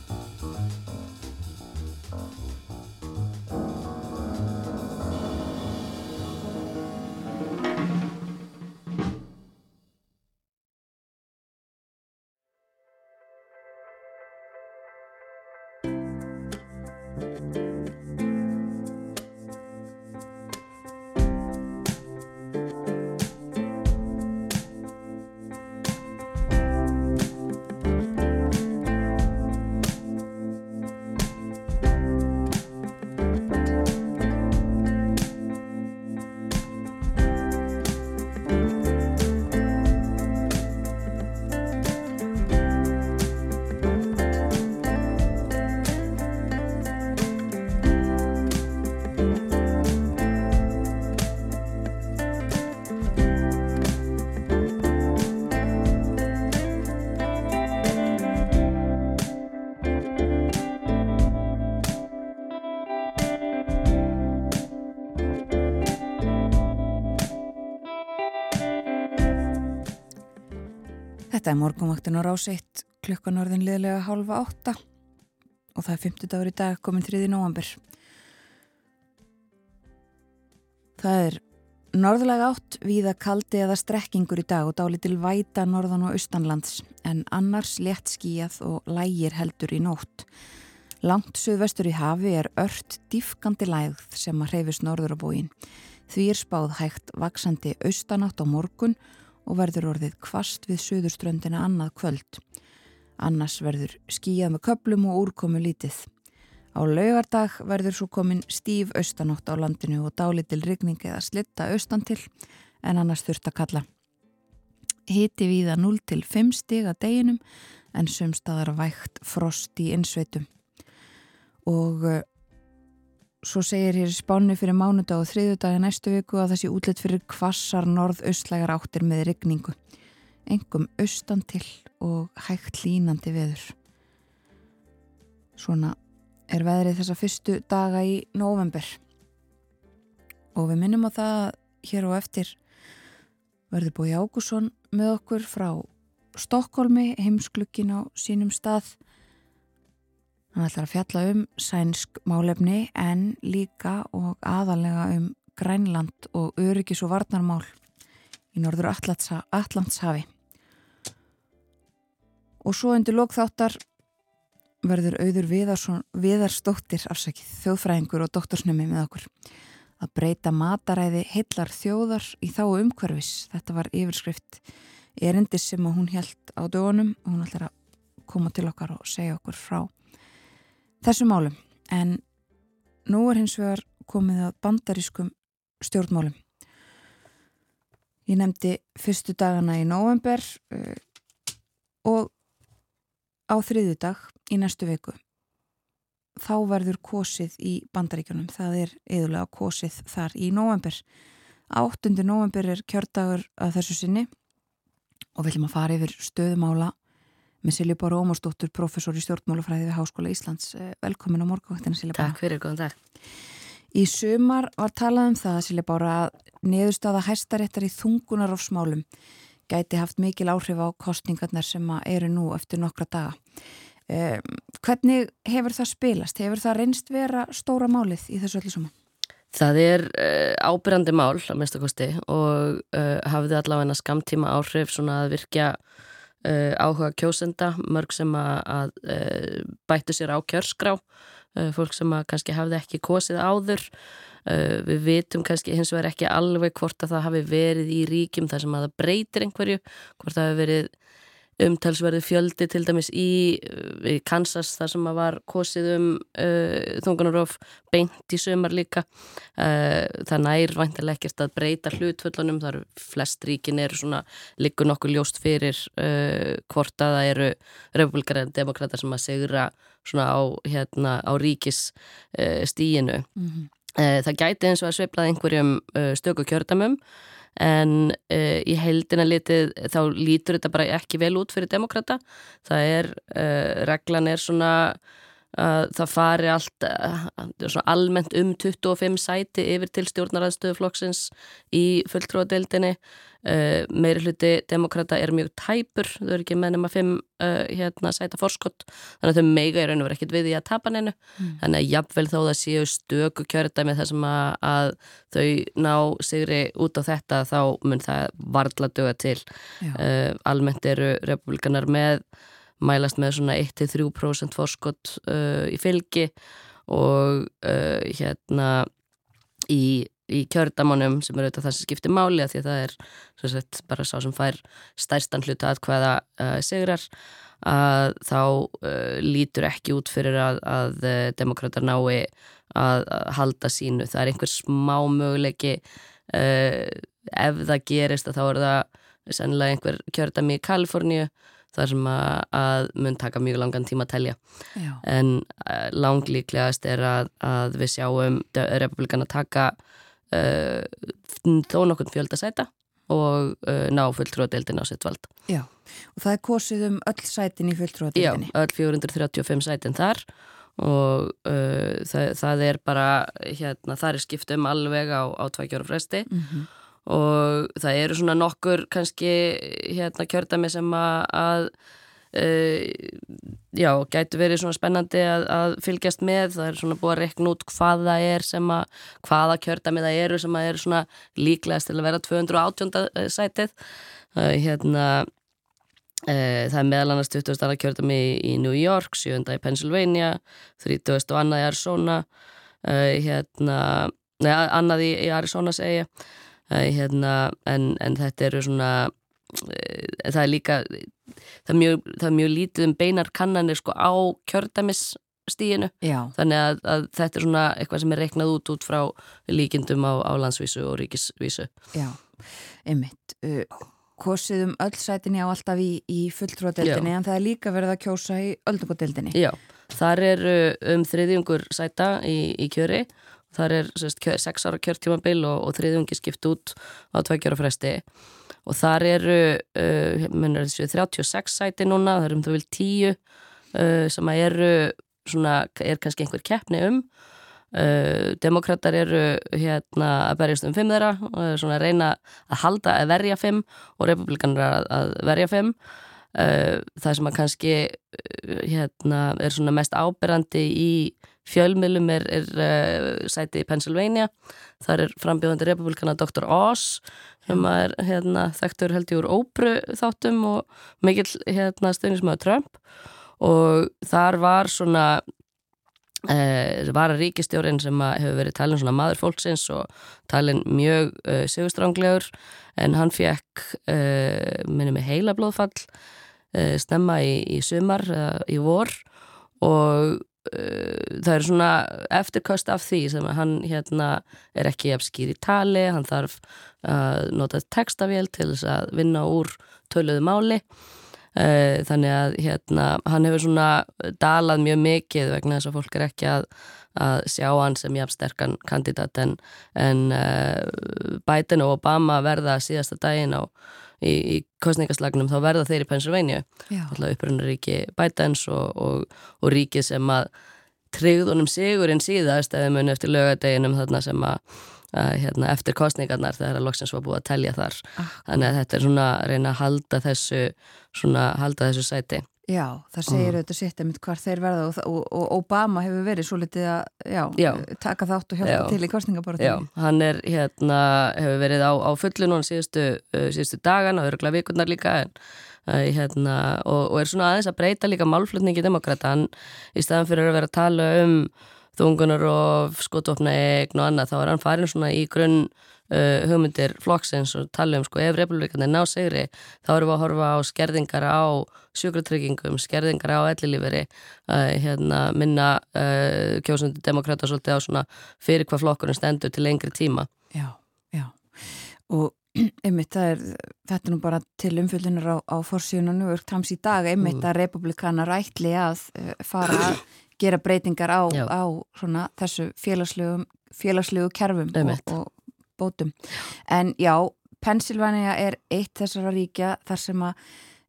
er morgunvaktin á ráseitt klukkan orðin liðlega hálfa átta og það er 50 dagur í dag komin 3. november. Það er norðlega átt víða kaldi eða strekkingur í dag og dálitil væta norðan og austanlands en annars létt skíjað og lægir heldur í nótt. Langt suðvestur í hafi er ört dýfkandi lægð sem að hreyfist norður á bógin. Því er spáð hægt vaksandi austanátt á morgun og verður orðið kvast við suðurströndina annað kvöld. Annars verður skíjað með köplum og úrkomu lítið. Á laugardag verður svo komin stíf austanátt á landinu og dálitil rigning eða slitta austan til en annars þurft að kalla. Hiti viða 0 til 5 stig að deginum en sumstaðar vægt frost í innsveitum. Og svo segir hér spánu fyrir mánudag og þriðudag næstu viku að þessi útlitt fyrir kvassar norð-austlægar áttir með rigningu. Engum austan til og hægt línandi veður. Svona er veðrið þessa fyrstu daga í november. Og við minnum á það að hér og eftir verður Bói Ágússon með okkur frá Stokkólmi, heimsklukkin á sínum stað. Hann ætlar að fjalla um sænsk málefni en líka og aðalega um Grænland og öryggis og varnarmál í norður Allandshafi. Og svo undir lókþáttar verður auður Viðarsson, Viðarsdóttir afsakið þjóðfræðingur og doktorsnumi með okkur að breyta mataræði heillar þjóðar í þá umhverfis. Þetta var yfirskrift erindis sem hún held á dögunum og hún ætlar að koma til okkar og segja okkur frá þessu málum. En nú er hins vegar komið að bandarískum stjórnmálum. Ég nefndi fyrstu dagana í november uh, og á þriðu dag í næstu viku þá verður kosið í bandaríkjunum það er eðulega kosið þar í november 8. november er kjördagur að þessu sinni og við viljum að fara yfir stöðumála með Silja Bára Ómarsdóttur, professor í stjórnmálafræði við Háskóla Íslands. Velkomin á morgunvaktina Silja Bára. Takk fyrir, góðan dag. Í sumar var talað um það Silja Bára að neðustada hæstaréttar í þungunarofsmálum gæti haft mikil áhrif á kostningarnar sem eru nú eftir nokkra daga. Um, hvernig hefur það spilast? Hefur það reynst vera stóra málið í þessu öllu saman? Það er uh, ábyrjandi mál á mestakosti og uh, hafði allavega skamtíma áhrif svona að virkja uh, áhuga kjósenda, mörg sem að bættu sér á kjörskrá, fólk sem að kannski hafði ekki kosið áður. Við vitum kannski hins vegar ekki alveg hvort að það hafi verið í ríkjum þar sem að það breytir einhverju, hvort það hafi verið umtalsverði fjöldi til dæmis í, í Kansas þar sem að var kosið um uh, þungunarof beint í sömar líka uh, það nær vantilega ekkert að breyta hlutföllunum, þar flest ríkin eru svona, liggur nokkuð ljóst fyrir uh, hvort að það eru republikar en demokrater sem að segra svona á, hérna, á ríkis stíinu mm -hmm. það gæti eins og að sveiplað einhverjum stöku kjördamum en uh, í heildina litið þá lítur þetta bara ekki vel út fyrir demokrata það er, uh, reglan er svona það fari allt uh, almennt um 25 sæti yfir til stjórnaraðstöðuflokksins í fulltróðadeildinni Uh, meiri hluti demokrata er mjög tæpur, þau eru ekki með nema fimm uh, hérna sæta forskott þannig að þau meiga í raun og verið ekkit við í að tapa nennu mm. þannig að jafnvel þó það séu stöku kjörða með þessum að, að þau ná sigri út á þetta þá mun það varðla döga til. Uh, almennt eru republikanar með mælast með svona 1-3% forskott í fylgi og hérna í í kjördamannum sem er auðvitað það sem skiptir máli því að það er sagt, bara sá sem fær stærstan hluta að hvaða uh, segrar að þá uh, lítur ekki út fyrir að, að uh, demokrater nái að, að halda sínu. Það er einhver smá möguleiki uh, ef það gerist að þá er það sennilega einhver kjördami í Kaliforníu þar sem að, að mun taka mjög langan tíma að telja. Já. En uh, langlíklegast er að, að við sjáum republikana taka uh, þó nokkurn fjöldasæta og uh, ná fulltrúadeildin á sitt vald. Já, og það er kosið um öll sætin í fulltrúadeildinni? Já, öll 435 sætin þar og það, það er bara, hérna, það er skipt um alveg á, á tvækjóru fresti mm -hmm. Og það eru svona nokkur kannski hérna kjördami sem að, Uh, já, gætu verið svona spennandi að, að fylgjast með, það er svona búið að rekna út hvað það er sem að hvaða kjördamið það eru sem að eru svona líklegast til að vera 218. Eh, sætið uh, hérna uh, það er meðal annars 20. annar kjördami í, í New York 7. í Pennsylvania 30. og annað í Arizona hérna neða, annað í, í Arizona segja hérna, en, en þetta eru svona það er líka það er mjög, það er mjög lítið um beinar kannanir sko á kjördæmisstíinu þannig að, að þetta er svona eitthvað sem er reiknað út út frá líkindum á, á landsvísu og ríkisvísu. Já, einmitt. Kosið um öll sætinni á alltaf í, í fulltróðadeildinni en það er líka verið að kjósa í öldungadeildinni Já, þar er um þriðjungur sæta í, í kjöri þar er sérst, sex ára kjörtímabil og, og þriðjungi skipt út á tveikjára fresti. Og þar eru uh, 36 sæti núna, það eru um það vil 10 uh, sem eru svona, er kannski einhver keppni um. Uh, demokrater eru hérna að berjast um 5 þeirra og svona að reyna að halda að verja 5 og republikanar að, að verja 5 uh, það sem að kannski uh, hérna er svona mest áberandi í fjölmilum er, er uh, sæti í Pennsylvania. Þar er frambjóðandi republikana Dr. Oz sem er hérna, þekktur held ég úr óbru þáttum og mikill hérna, stöðnismöðu Trump. Og þar var svona eh, var að ríkistjórin sem að hefur verið talin svona maður fólksins og talin mjög eh, sigurstránglegur en hann fekk minni með heila blóðfall stemma í, í sumar í vor. Og það er svona eftirkast af því sem hann hérna er ekki skýr í tali, hann þarf að nota textavél til þess að vinna úr töluðu máli. Eh, þannig að hérna hann hefur svona dalað mjög mikið vegna þess að fólk er ekki að, að sjá hann sem jafn sterkan kandidat en, en uh, Biden og Obama verða síðasta daginn á í, í kostningaslagnum þá verða þeir í Pennsylvania. Upprunnaríki Bidens og, og, og ríki sem að tryggðunum sigurinn síðast eða muni eftir lögadeginum þarna sem að, að hérna, eftir kostningarnar þegar að loksins var búið að telja þar. Ah. þannig að þetta er svona að reyna að halda þessu svona halda þessu sæti Já, það segir mm. auðvitað sitt einmitt hvar þeir verða og, og, og Obama hefur verið svo litið að já, já. taka þátt og hjálpa já. til í kostningaborðinu. Já, hann er hérna, hefur verið á, á fullu núna síðustu, uh, síðustu dagan og öruglega vikurnar líka en, uh, hérna, og, og er svona aðeins að breyta líka málflutningi demokrata, hann í staðan fyrir að vera að tala um þungunar og skotofna eign og annað, þá er hann farin svona í grunn uh, hugmyndir flokksins og tala um sko ef republikanir ná segri þá erum við að horfa á skerðingar á sjúkratryggingum, skerðingar á ellilíferi uh, hérna, minna uh, kjósundu demokrata svolítið á svona fyrir hvað flokkurinn stendur til lengri tíma. Já, já. Og [clears throat] einmitt það er, þetta er nú bara til umfjöldunar á, á forsíðun og nú tams í dag einmitt mm. að republikanar ætli að fara að gera breytingar á, á svona, þessu félagslegu kerfum og, og, bótum. En já, Pennsylvania er eitt þessara ríkja þar sem að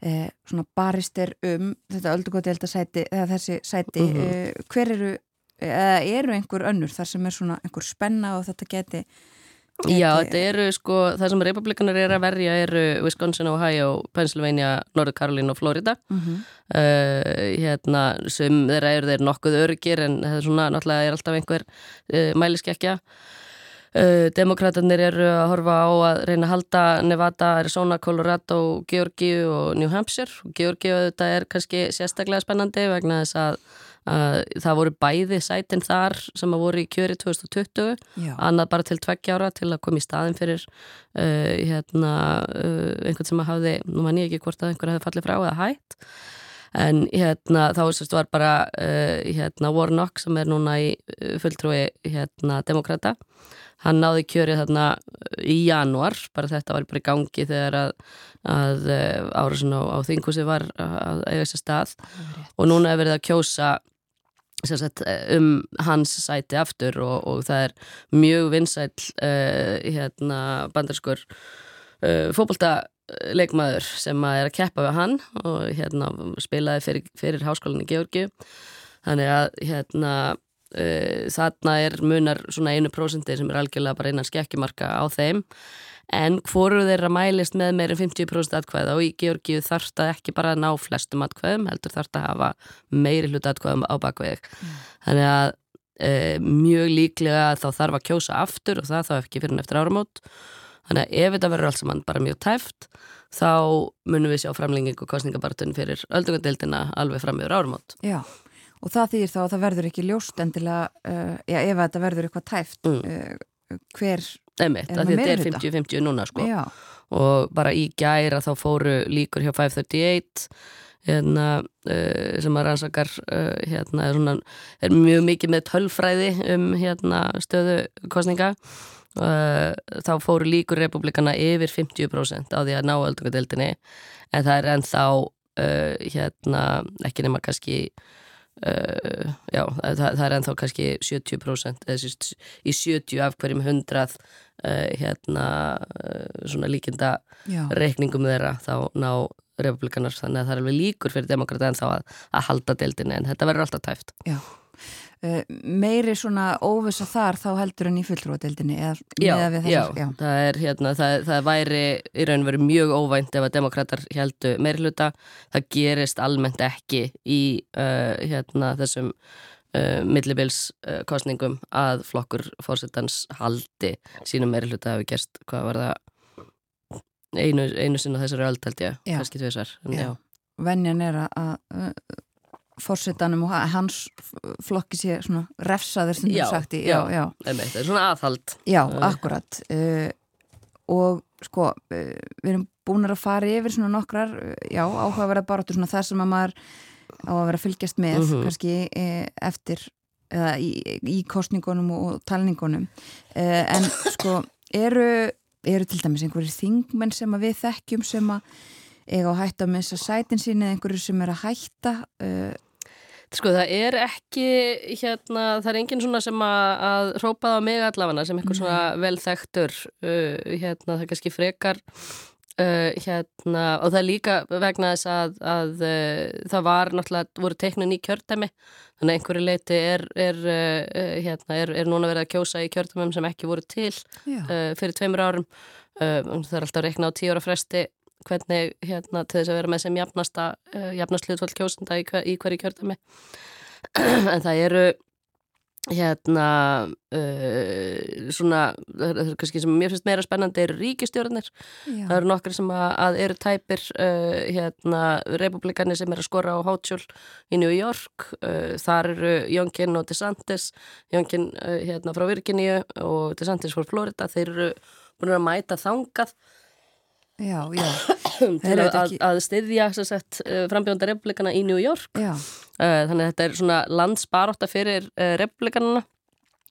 eh, svona barist er um þetta öldugóti sæti, eða þessi sæti mm -hmm. eh, hver eru, eða eru einhver önnur þar sem er svona einhver spenna og þetta geti Já, þetta eru sko, það sem republikanar er að verja eru Wisconsin, Ohio, Pennsylvania, North Carolina og Florida mm -hmm. uh, hérna, sem þeirra eru þeir nokkuð örgir en það er svona, náttúrulega er alltaf einhver uh, mæliskekkja Uh, Demokraterna eru að horfa á að reyna að halda Nevada, Arizona, Colorado, Georgiu og New Hampshire. Georgiu þetta er kannski sérstaklega spennandi vegna þess að, að það voru bæði sætin þar sem að voru í kjöri 2020, Já. annað bara til tveggjára til að koma í staðin fyrir uh, hérna, uh, einhvern sem að hafði, nú mann ég ekki hvort að einhver hefði fallið frá eða hætt. En hérna þá var bara hérna, Warnock sem er núna í fulltrúi hérna, demokrata hann náði kjörið þarna í januar, bara þetta var bara í gangi þegar að, að eh, árasun á, á þingusi var að eiga þessi stað. Og núna er verið að kjósa sagt, um hans sæti aftur og, og það er mjög vinsæl uh, hérna, bandarskur uh, fókbaltaleikmaður sem að er að keppa við hann og hérna, spilaði fyrir, fyrir háskólinni Georgi þannig að hérna þarna er munar svona einu prósendi sem er algjörlega bara einan skekkjumarka á þeim. En hvoru þeirra mælist með meirinn 50% atkvæða og í Georgíu þarf það ekki bara að ná flestum atkvæðum heldur þarf það að hafa meiri hlut atkvæðum á bakveig mm. þannig að uh, mjög líklega þá þarf að kjósa aftur og það þá ekki fyrir en eftir áramót. Þannig að ef þetta verður alls saman bara mjög tæft þá munum við sjá framlenging og kostningabartun fyrir öldungadeildina alveg fram yfir áramót. Já og það þýðir þá að það verður ekki ljóst endilega, uh, já ef þetta verður eitthvað tæft mm. uh, hver Einmitt, er þetta er 50-50 núna sko já. og bara í gæra þá fóru líkur hjá 538 hérna uh, sem að rannsakar hérna er, svona, er mjög mikið með tölfræði um hérna stöðu kostninga uh, þá fóru líkur republikana yfir 50% á því að ná öldungadeildinni en það er ennþá uh, hérna ekki nema kannski Uh, já, það, það er ennþá kannski 70% eða í 70 af hverjum 100 uh, hérna uh, svona líkinda já. reikningum þeirra þá ná republikanar þannig að það er alveg líkur fyrir demokrata ennþá að, að halda deildinni en þetta verður alltaf tæft Já meiri svona óvisa þar þá heldur en í fulltrúadeildinni já, já, já, það er hérna það, það væri í raun veru mjög óvænt ef að demokrater heldu meiri hluta það gerist almennt ekki í uh, hérna þessum uh, millibilskostningum að flokkur fórsetans haldi sínum meiri hluta hefur gerst hvað var það? Einu, einu sinna þessari öll held ég, kannski tveisar Venjan er að fórsetanum og hans flokki sé svona refsaður sem þú sagt í já, já, já. það er svona aðhald já, akkurat uh, og sko uh, við erum búin að fara yfir svona nokkrar já, áhugaverða barátur svona þar sem að maður á að vera að fylgjast með mhm. -huh. kannski uh, eftir eða í, í kostningunum og talningunum uh, en sko eru, eru til dæmis einhverjir þingmenn sem að við þekkjum sem að eiga á hætta að missa sætin sín eða einhverju sem er að hætta uh, Sko það er ekki hérna, það er enginn svona sem að, að rópaða á mig allavega sem einhver svona velþektur uh, hérna það er kannski frekar uh, hérna og það er líka vegna þess að, að uh, það var náttúrulega, voru teiknun í kjördæmi þannig að einhverju leiti er, er, uh, hérna, er, er núna verið að kjósa í kjördæmum sem ekki voru til uh, fyrir tveimur árum uh, það er alltaf reikna á tíu ára fresti hvernig hérna til þess að vera með sem jafnasta uh, jafnast hlutvall kjósenda í, hver, í hverju kjördami [clears throat] en það eru hérna uh, svona, það er kannski sem mér finnst meira spennandi eru ríkistjórnir Já. það eru nokkri sem að, að eru tæpir uh, hérna, republikani sem er að skora á Hátsjól í New York. Uh, þar eru Jónkin og DeSantis. Jónkin uh, hérna frá Virginíu og DeSantis frá Florida. Þeir eru búin að mæta þangað. Já, já, til að, ekki- að styðja uh, frambjónda republikana í New York. Já, Uh, þannig að þetta er svona landsbarótta fyrir uh, republikanana.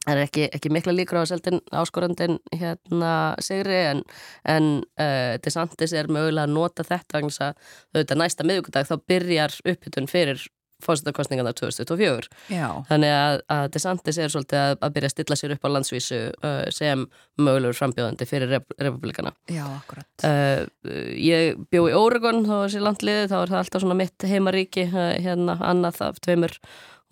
Það er ekki, ekki mikla líkur á að seldin áskorandin hérna sigri en, en uh, DeSantis er mögulega að nota þetta vegna að auðvitað næsta miðugudag þá byrjar upphytun fyrir fórsetakostningarna 2024 já, þannig að, að DeSantis er svolítið að, að byrja að stilla sér upp á landsvísu uh, sem mögulegur frambjóðandi fyrir rep republikana já, akkurat. Uh, ég bjó í Oregon þá var sér landliði, þá er það alltaf svona mitt heimaríki, uh, hérna annað af tveimur.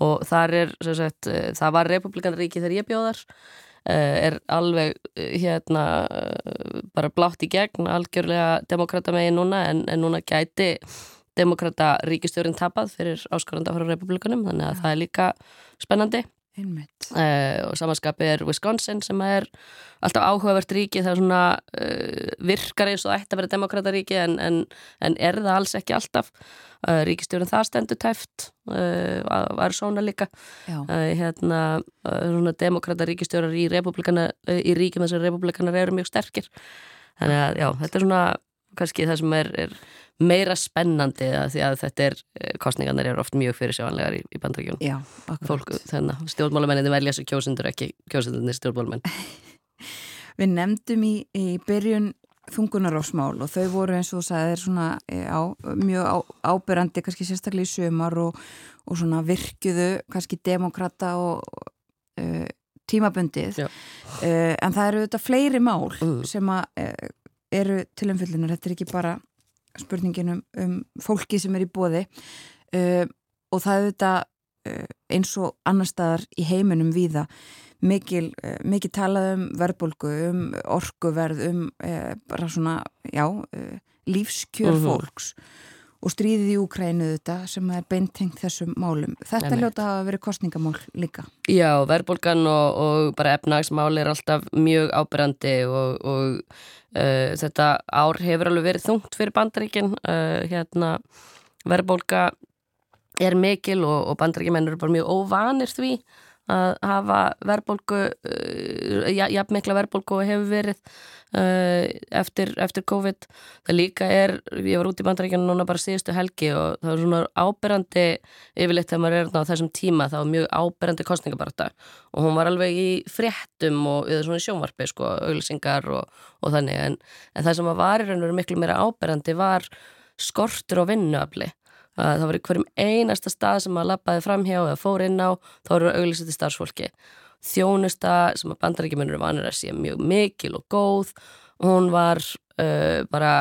Og þar er sem sagt, uh, það var republikanríki þegar ég bjóðar uh, er alveg uh, hérna bara blátt í gegn algjörlega demokrata megin núna en, en núna gæti demokrata ríkistjórin tapað fyrir áskoranda frá republikanum þannig að það er líka spennandi. Uh, og samanskapi er Wisconsin sem er alltaf áhugavert ríki það er svona uh, virkar eins og ætti að vera demokrataríki en, en, en er það alls ekki alltaf. Uh, ríkistjórun það stendur tæft var svona líka. Hérna svona demokrataríkistjórar í republikana í ríkjum þessar republikanar eru mjög sterkir. Þannig að já, þetta er svona kannski það sem er, er meira spennandi að því að þetta er kostningarnir eru oft mjög fyrir sjáanlegar í, í að stjórnmálamenninni velja svo kjósundur ekki kjósundunni stjórnmálamenn. [laughs] Við nefndum í, í byrjun þungunarófsmál og þau voru eins og þú sagðir svona eh, á, mjög á, ábyrrandi kannski sérstaklega í sömar og, og svona virkuðu kannski demokrata og uh, tímabundið. Uh, en það eru þetta fleiri mál Mm. sem að uh, eru til umfyllunar, þetta er ekki bara spurningin um, um fólki sem er í bóði uh, og það er þetta uh, eins og annar staðar í heiminum víða mikil, uh, mikil talað um verðbólgu, um orkuverð, um uh, bara svona, já, uh, lífskjör Mhm. fólks. og stríðið í Úkrænu þetta sem er beintengt þessum málum. Þetta ljóta að vera kostningamál líka. Já, verðbólgan og, og bara efnagsmál er alltaf mjög ábyrrandi og, og uh, þetta ár hefur alveg verið þungt fyrir bandaríkin uh, hérna verðbólga er mikil og, og bandaríkjumenn eru bara mjög óvanir því að hafa verðbólgu uh, ja, jafn mikla verðbólgu og hefur verið uh, eftir, eftir COVID. Það líka er, ég var út í bandaríkjunum núna bara síðustu helgi og það er svona ábyrrandi yfirleitt þegar maður er þarna á þessum tíma þá mjög ábyrrandi kostningabarta og hún var alveg í fréttum og eða svona sjónvarpi sko, auglýsingar og, og þannig. En, en það sem var í raun og veru miklu meira ábyrrandi var skortur á vinnuafli það var í hverjum einasta stað sem maður lappaði framhjá eða fór inn á þá eru auglýsið til starfsfólki. Þjónusta sem að bandarækjumennur vanur að sé mjög mikil og góð. Hún var uh, bara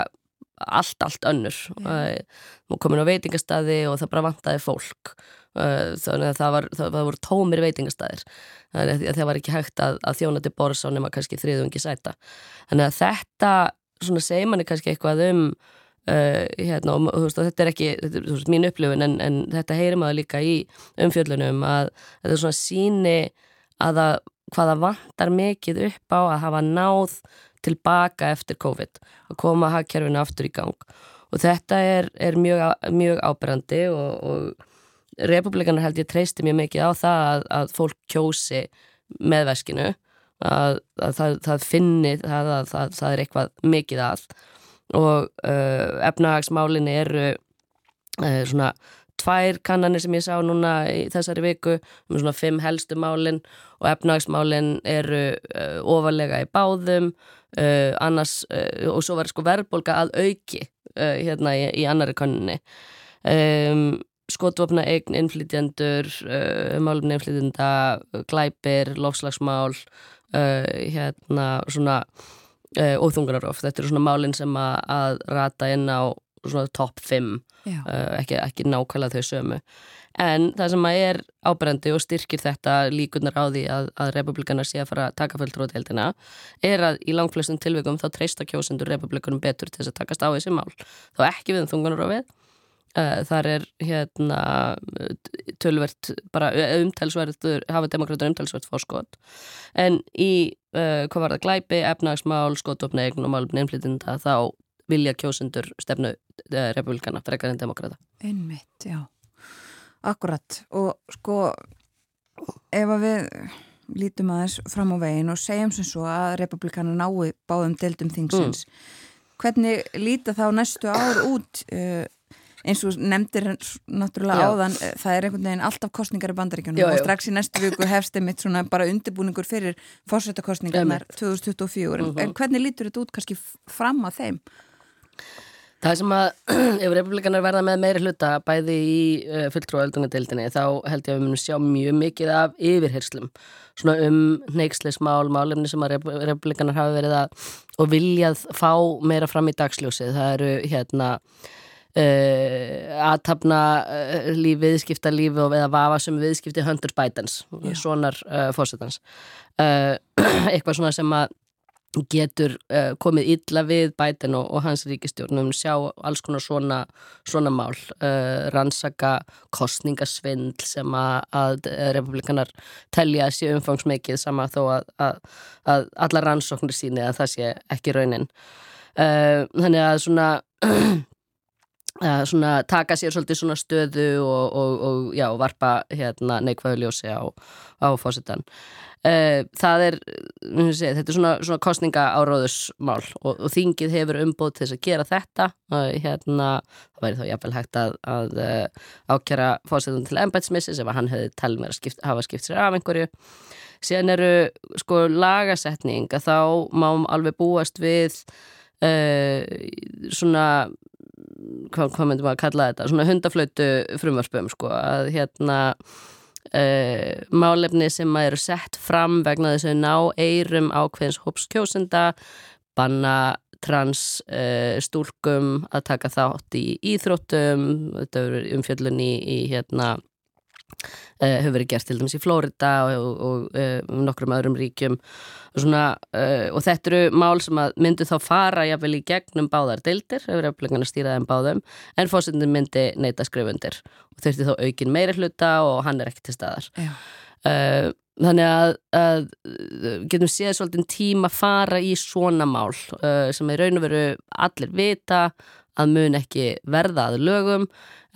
allt, allt önnur. Yeah. hún komin á veitingastadi og það bara vantaði fólk. Uh, þannig að það, var, það, það voru tómir veitingastadir þannig að það var ekki hægt að, að þjóna til borðs á nema kannski þriðungi sæta. Þannig að þetta svona segir manni kannski eitthvað um Uh, hérna, og, veist, og þetta er ekki þetta er, veist, mín upplifun en, en þetta heyrir maður líka í umfjöllunum að þetta er svona síni að það, hvaða vantar mikið upp á að hafa náð tilbaka eftir COVID að koma hagkerfinu aftur í gang. Og þetta er, er mjög, mjög ábyrrandi og, og republikanar held ég treysti mjög mikið á það að, að fólk kjósi með veskinu að, að það, það finni það er eitthvað mikið að og uh, efnahagsmálin eru uh, svona tvær kannanir sem ég sá núna í þessari viku um svona fimm helstu málin og efnahagsmálin eru uh, ofalega í báðum annars og svo var sko verðbólka að auki hérna í, í annari kannunni um, skotvopna eign innflytjendur uh, málumni innflytjenda glæpir, lofslagsmál hérna svona uh, og þungunarof. Þetta eru svona málinn sem að, að rata inn á svona top 5 Já. uh, ekki, ekki nákvæmlega þau sömu en það sem að er áberendi og styrkir þetta líkunar á því að, að republikanar sé að fara að taka fulltróðheldina er að í langflestum tilvægum þá treysta kjósendur republikunum betur til þess að takast á þessi mál þá ekki við um þungunar og við Uh, þar er hérna tölvert bara umtalsverð hafa demokrata umtalsverð fórskot en í uh, hvað var það? Glæpi, efnagsmál, skotofnegn og málum nefnflýtinda þá vilja kjósendur stefnu uh, republikana frekar en demokrata Einmitt, já. Akkurat og sko ef að við lítum aðeins fram á veginn og segjum sem svo að republikana nái báðum deildum þingsins hvernig líta þá næstu ár út uh, eins og nefndir náttúrulega Já. áðan eh, það er einhvern veginn alltaf kostningar í bandaríkjunum Já, og strax í næstu viku hefst einmitt svona bara undirbúningur fyrir fórsetakostningarnar 2024 en, en hvernig lítur þetta út kannski fram að þeim? Það sem að [clears throat] ef republikanar verða með meiri hluta bæði í uh, fulltrúaöldungadeildinni þá held ég að við munum sjá mjög mikið af yfirherslum svona um neykslismál, málefni sem að rep- republikanar hafa verið að og viljað fá meira fram í dagsljósið. Það eru hérna uh, aðtapna uh, líf, viðskipta lífi og eða vafa sem viðskipti Hunter Bidens, Já. svonar uh, fórsetans. Uh, [clears throat] eitthvað svona sem að getur komið illa við Biden og, og hans ríkistjórnum sjá alls konar svona, svona mál rannsaka kostningasvindl sem að, að republikanar telja að sé umfangsmikið sama þó að, að, að alla rannsóknir síni að það sé ekki raunin þannig að svona [clears throat] svona taka sér svolítið svona stöðu og, og, og já, varpa hérna neikvæðu ljósi á, á fósitan uh, það er sé, þetta er svona, svona kostninga áróðusmál og, og þingið hefur umbóð til þess að gera þetta uh, hérna, það væri þá jafnvel hægt að, að uh, ákjara fósitan til embætsmissis ef að hann hefði talið mér að skipt, hafa skipt sér af einhverju. Síðan eru sko lagasetning að þá má alveg búast við uh, svona hvað, hvað myndum að kalla þetta svona hundaflötu frumvarspum sko að hérna uh, málefni sem að eru sett fram vegna þess að ná eirum ákveðins hóps kjósenda banna trans uh, stúlkum að taka þátt í íþróttum þetta eru umfjöllun í, hérna hefur verið gert til dæmis í Flórida og, og, og uh, nokkrum öðrum ríkjum. Svona, uh, og þetta eru mál sem að myndu þá fara jafnvel í gegnum báðar deildir, hefur eflengan að stýra þeim báðum en fósindin myndi neyta skrifundir og þurfti þá aukin meiri hluta og hann er ekki til staðar. Já. þannig að, að getum séð svolítið tíma fara í svona mál sem er raun og veru allir vita að mun ekki verða að lögum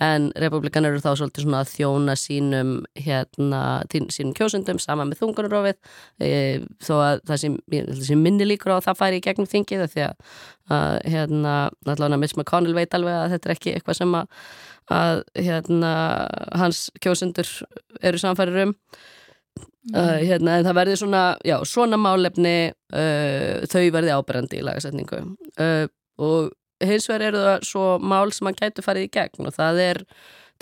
en republikanar eru þá svolítið svona að þjóna sínum hérna, sínum kjósundum sama með þungunarófið e, þó að það sem, sé minni líkur á að það færi í gegnum þingið því að, hérna, allavega Mitch McConnell veit alveg að þetta er ekki eitthvað sem að, að hérna, hans kjósundur eru samfærir um. Uh, hérna, en það verði svona, já, svona málefni uh, þau verði áberandi í lagasetningu. Uh, og hins vegar eru það svo mál sem að gætu farið í gegn og það er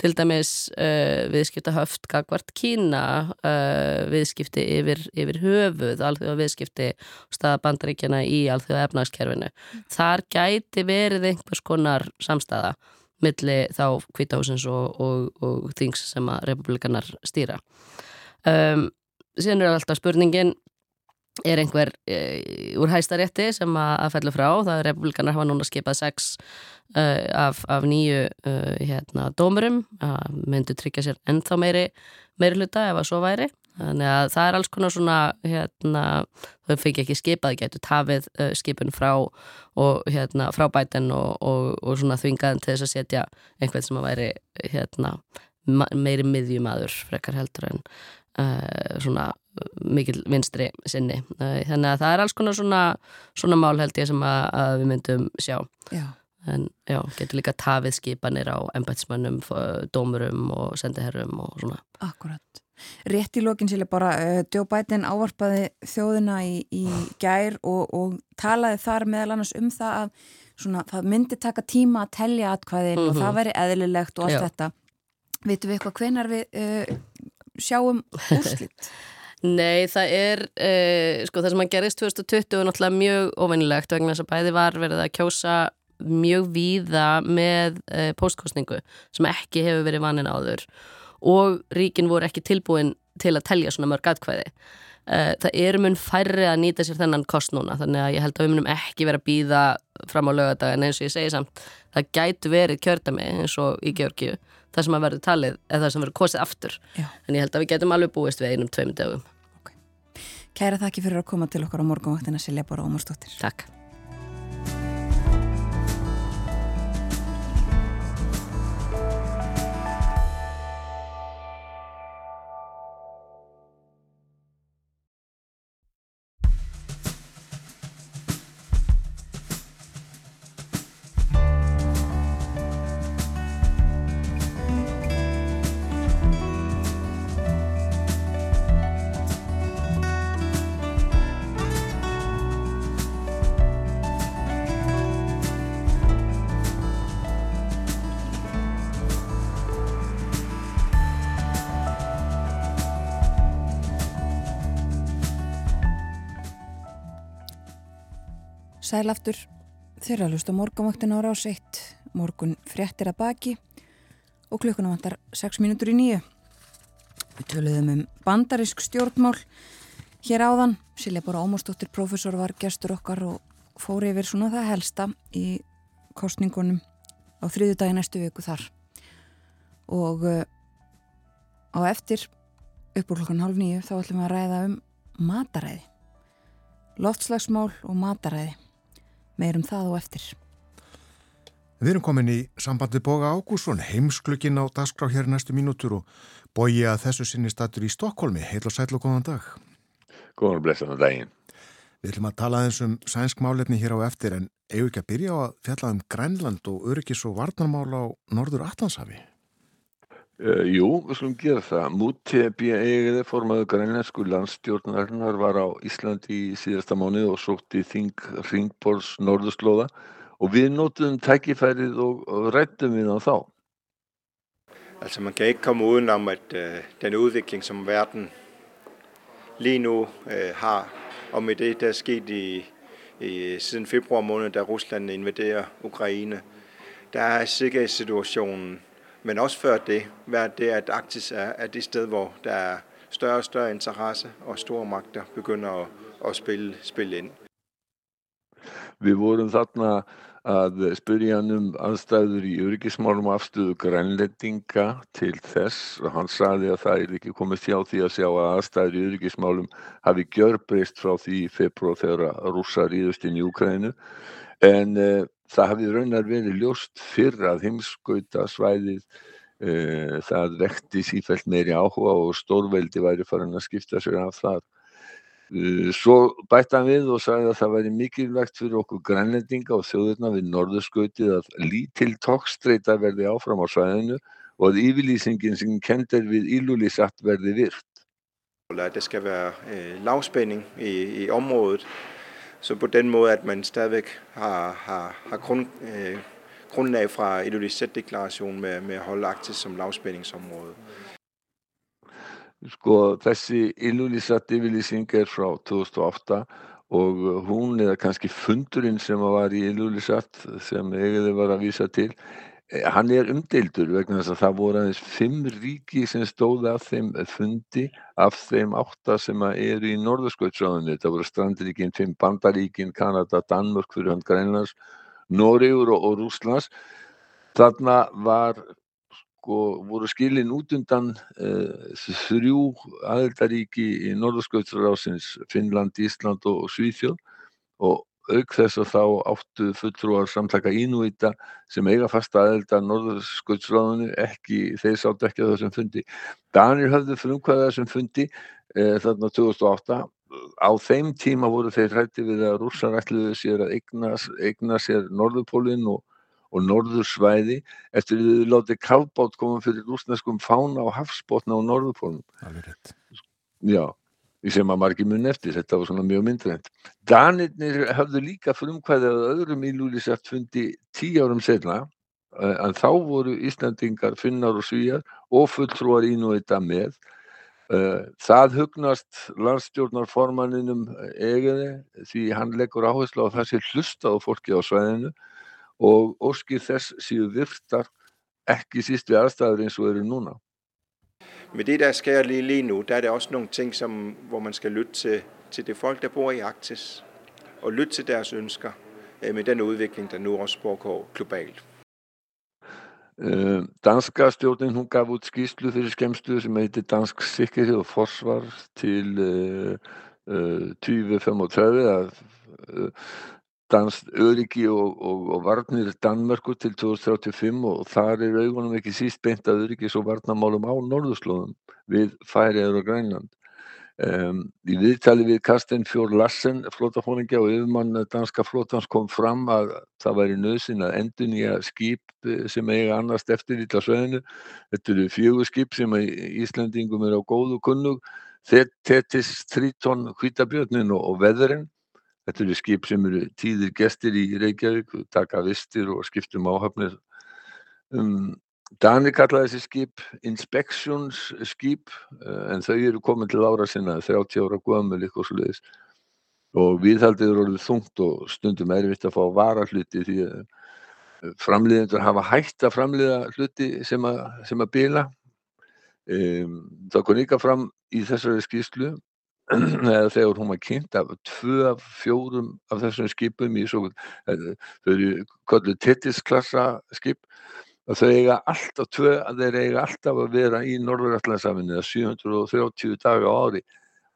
til dæmis uh, viðskipta höft gagvart Kína uh, viðskipti yfir, yfir höfuð alþjóða viðskipti staða bandaríkjana í alþjóða efnagskerfinu þar gæti verið einhvers konar samstæða milli þá kvítahúsins og, og, og þings sem að republikanar stýra. Um, síðan er alltaf spurningin er einhver e, úr hæstarétti sem að, fellur frá, það er republikanar hafa núna skipað sex uh, af, af nýju uh, hérna, dómurum að myndu tryggja sér ennþá meiri meiri hluta ef að svo væri. Þannig að það er alls konar svona hérna, þau fengi ekki skipað, getur tafið skipun frá og hérna frá bæten og, og, og svona þvingaðin til þess að setja einhvern sem að væri hérna meiri miðjumadur frekar heldur en uh, svona mikil vinstri sinni uh, þannig að það er alls konar svona, svona mál held ég sem að, að við myndum sjá Já. en já, getur líka tafið skipanir á embætsmönnum, dómurum og sendiherrum og svona Akkurat. Rétt í lokin sér bara uh, Joe Biden ávarpaði þjóðina í, í gær og, og talaði þar meðal annars um það að svona, það myndi taka tíma að telja atkvæðin og Mhm. það væri eðlilegt og allt Já. þetta. Vitum við eitthvað hvenar við uh, sjáum úrslit? [laughs] Nei, það er uh, sko það sem að gerist 2020 er náttúrulega mjög óvennilegt vegna þess að bæði var verið að kjósa mjög víða með uh, postkostningu sem ekki hefur verið vanin áður og ríkin voru ekki tilbúin til að telja svona mörg atkvæði. Uh, það eru mun færri að nýta sér þennan kost núna þannig að ég held að við munum ekki vera að býða fram á lögadag en eins og ég segi samt það gætu verið kjördami eins og í Georgiu það sem að verður talið eða það sem verður kosið aftur Já. en ég held að við getum alveg búist við einum tveimur dögum. Kæra þakki fyrir að koma til okkar á morgunvaktina Silja Bóra Ómarsdóttir. Takk. Sælaftur, þeirra hlust á morgunvaktin ára á seitt, morgun fréttir að baki og klukkuna vantar 6 mínútur í nýju. Við töluðum um bandarisk stjórnmál hér áðan. Silja Bóra Ómarsdóttir, professor, var gestur okkar og fór yfir svona það helsta í kostningunum á þriðu dagi næstu viku þar. Og uh, á eftir, upp úr klokkan halv nýju, þá ætlum við að ræða um mataræði. Loftslagsmál og mataræði meirum það og eftir. Við erum komin í sambandi Boga Ágússon, heimsklukkin á dagskrá hér næstu mínútur og bógi að þessu sinni statur í Stokkólmi. Heil og sæl og góðan dag. Góðan og blessaðan daginn. Við ætlum að tala eins um sænsk málefni hér á eftir en eigum ekki að byrja á að fjalla um Grænland og öryggis og varnarmál á Norður Atlantshafi. Eh, Jú, við slumum gera það. Múti B.E.G. formaðu grænlensku landstjórnarinnar var á Íslandi í síðasta mánu og sótti Þing Ringborgs Norðurslóða og við nótum tækifærið og, og rættum við á þá. Altså man kan ikke komme udenom, at øh, eh, den udvikling, som verden lige nu øh, har, og med det, der er sket i, i, siden februar måned, da Rusland invaderer Ukraine, der er sikkerhedssituationen men også før det, været det, at Arktis er, er det sted, hvor der er større og større interesse, og store magter begynder at, at spille, spille ind. Við vorum þarna að spyrja hann um aðstæður í öryggismálum afstöðu grænlendinga til þess og hann saði að það er ekki komið hjá því að sjá að aðstæður í öryggismálum hafi gjörbreyst frá því í februar þegar rússar íðust inn í Ukraínu en eh, það hafi raunar verið ljóst fyrr að heimskauta svæðið uh, það vekti sífælt meiri áhuga og stórveldi væri farin að skipta sér af það. Uh, svo bætti hann við og sagði að það væri mikilvægt fyrir okkur grænlendinga og þjóðurna við norðurskautið að lítil tókstreita verði áfram á svæðinu og að yfirlýsingin sem kendir við Ilulissat verði virt. Det skal være øh, lavspænding i, i området, så på den måde, at man stadigvæk har, har, har grund, øh, grundlag fra Ilulissat-deklarationen med, med at holde Arktis som lavspændingsområde. Sko þessi Ilulissat yfirlýsing er frá 2008 og hún eða kannski fundurinn sem var í Ilulissat sem eigiði var að vísa til hann er umdeildur vegna þess að það voru aðeins fimm ríki sem stóði af þeim fundi af þeim átta sem eru í norðurskautsráðinu. Það voru strandríkin, fimm bandaríkin, Kanada, Danmörk fyrir hann Grænlands, Noregur og, og Rúslands. Þarna var, sko, voru skilin út undan uh, þrjú aðeldaríki í norðurskautsráðsins, Finnland, Ísland og, og Svíþjóð og auk þess að þá áttu fulltrúar samtaka Inuita sem eiga fasta aðelda Norðurskautsráðinu ekki, þeir sátt ekki á þessum fundi. Danir höfðu frumkvæða þessum fundi eh, þarna 2008 á þeim tíma voru þeir hrætti við að rússar ætluðu sér að eigna, eigna sér Norðurpólinn og, og Norðursvæði eftir að þau látið kálbátt koma fyrir rúsneskum fána og hafsbótna á Norðurpólinn. Alveg rétt. Já sem að margir mun eftir, þetta var svona mjög myndrænt. Danirnir hafðu líka frumkvæðið að öðrum ílúlisæft fundi tíu árum senna, en þá voru Íslandingar, Finnar og Svíjar og fulltrúar ín og þetta með. Það hugnast landstjórnarformaninum egiði því hann leggur áherslu á það sé hlustað fólki á svæðinu og óskir þess séu virtar ekki síst ved aðstæður eins og eru núna. Med det, der sker lige, lige nu, der er det også nogle ting, som, hvor man skal lytte til, til det folk, der bor i Arktis, og lytte til deres ønsker øh, med den udvikling, der nu også pågår globalt. Øh, danska stjórnin hún gaf út skýslu fyrir skemstu sem heitir Dansk sikkerhed og forsvar til uh, uh, 2035 að dansk öryggi og, og, og varnir Danmörku til 2035 og þar er augunum ekki síst beint að öryggis og varnamálum á norðurslóðum við Færiður og Grænland. Um, í viðtali við Karsten Fjór Lassen flótafóningja og yfirmann danska flótans kom fram að það væri nöðsinn að endur nýja skip eh, sem eiga annars eftir ítla sveðinu þetta eru fjögur skip sem Íslandingum er á góðu kunnug. Thetis, Triton, Hvítabjörnin og Veðurinn þetta eru skip sem eru tíðir gestir í Reykjavík taka vistir og skiptum áhafnir. Um, Dani kallaði þessi skip Inspections skip eh, en þau eru komin til ára sinna 30 ára gömul eitthvað sluðis og viðhaldið eru orðið þungt og stundum erfitt að fá vara hluti því að eh, framliðendur hafa hægt að framliða hluti sem að, sem að bila. Um, það kom líka fram í þessari skýrslu [clears throat] þegar hún var kynnt af tvö af fjórum af þessum skipum í svo, eh, þau eru kollu tettisklassa skip að þau eiga alltaf tvö að þeir eiga alltaf að vera í Norðurallandsafinu 730 daga á ári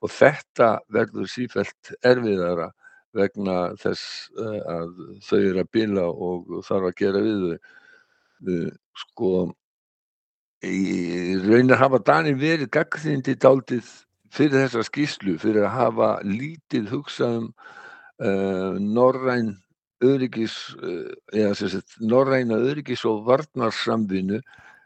og þetta verður sífælt erfiðara vegna þess uh, að þau eru að bila og þarf að gera við þau. Uh, sko, í raunir hafa Dani verið gagðindi daldið fyrir þessa skýslu, fyrir að hafa lítið hugsað um uh, norræn öryggis, eh, eða sem sagt norræna öryggis og varnarsamvinnu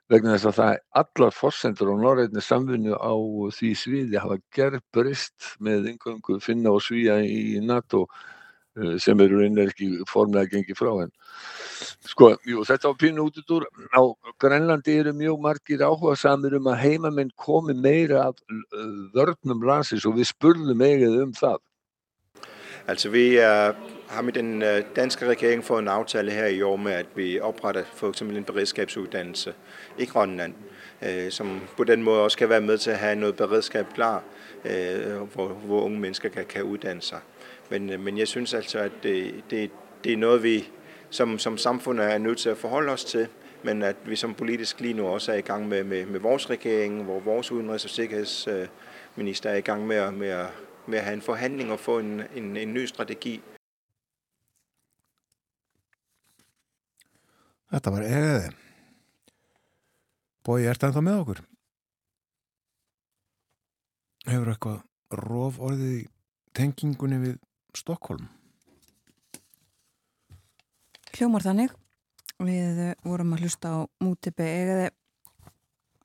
vegna þess að það allar fórsendur á norræna samvinnu á því sviði hafa gerð brist með yngöngu finna og svíja í NATO eh, sem eru einnig ekki formlega gengið frá henn. Sko, jú, þetta var pínu út úr, á Grænlandi eru mjög margir áhuga samir um að heimamenn komi meira af eh, vörnum landsins og við spurðum eigið um það. Altså vi er har med den øh, danske regering fået en aftale her i år med, at vi opretter for eksempel en beredskabsuddannelse i Grønland, øh, som på den måde også kan være med til at have noget beredskab klar, øh, hvor, hvor unge mennesker kan, kan uddanne sig. Men, men jeg synes altså, at det, det, det er noget, vi som, som samfundet er nødt til at forholde os til, men at vi som politisk lige nu også er i gang med, med, med vores regering, hvor vores udenrigs- og sikkerhedsminister er i gang med at, med at, med at have en forhandling og få en, en, en ny strategi Þetta var egiði. Bói, ert það ennþá með okkur? Hefur eitthvað rof orðið í tengingunni við Stokkólm? Hljómar þannig. Við vorum að hlusta á mútipi egiði.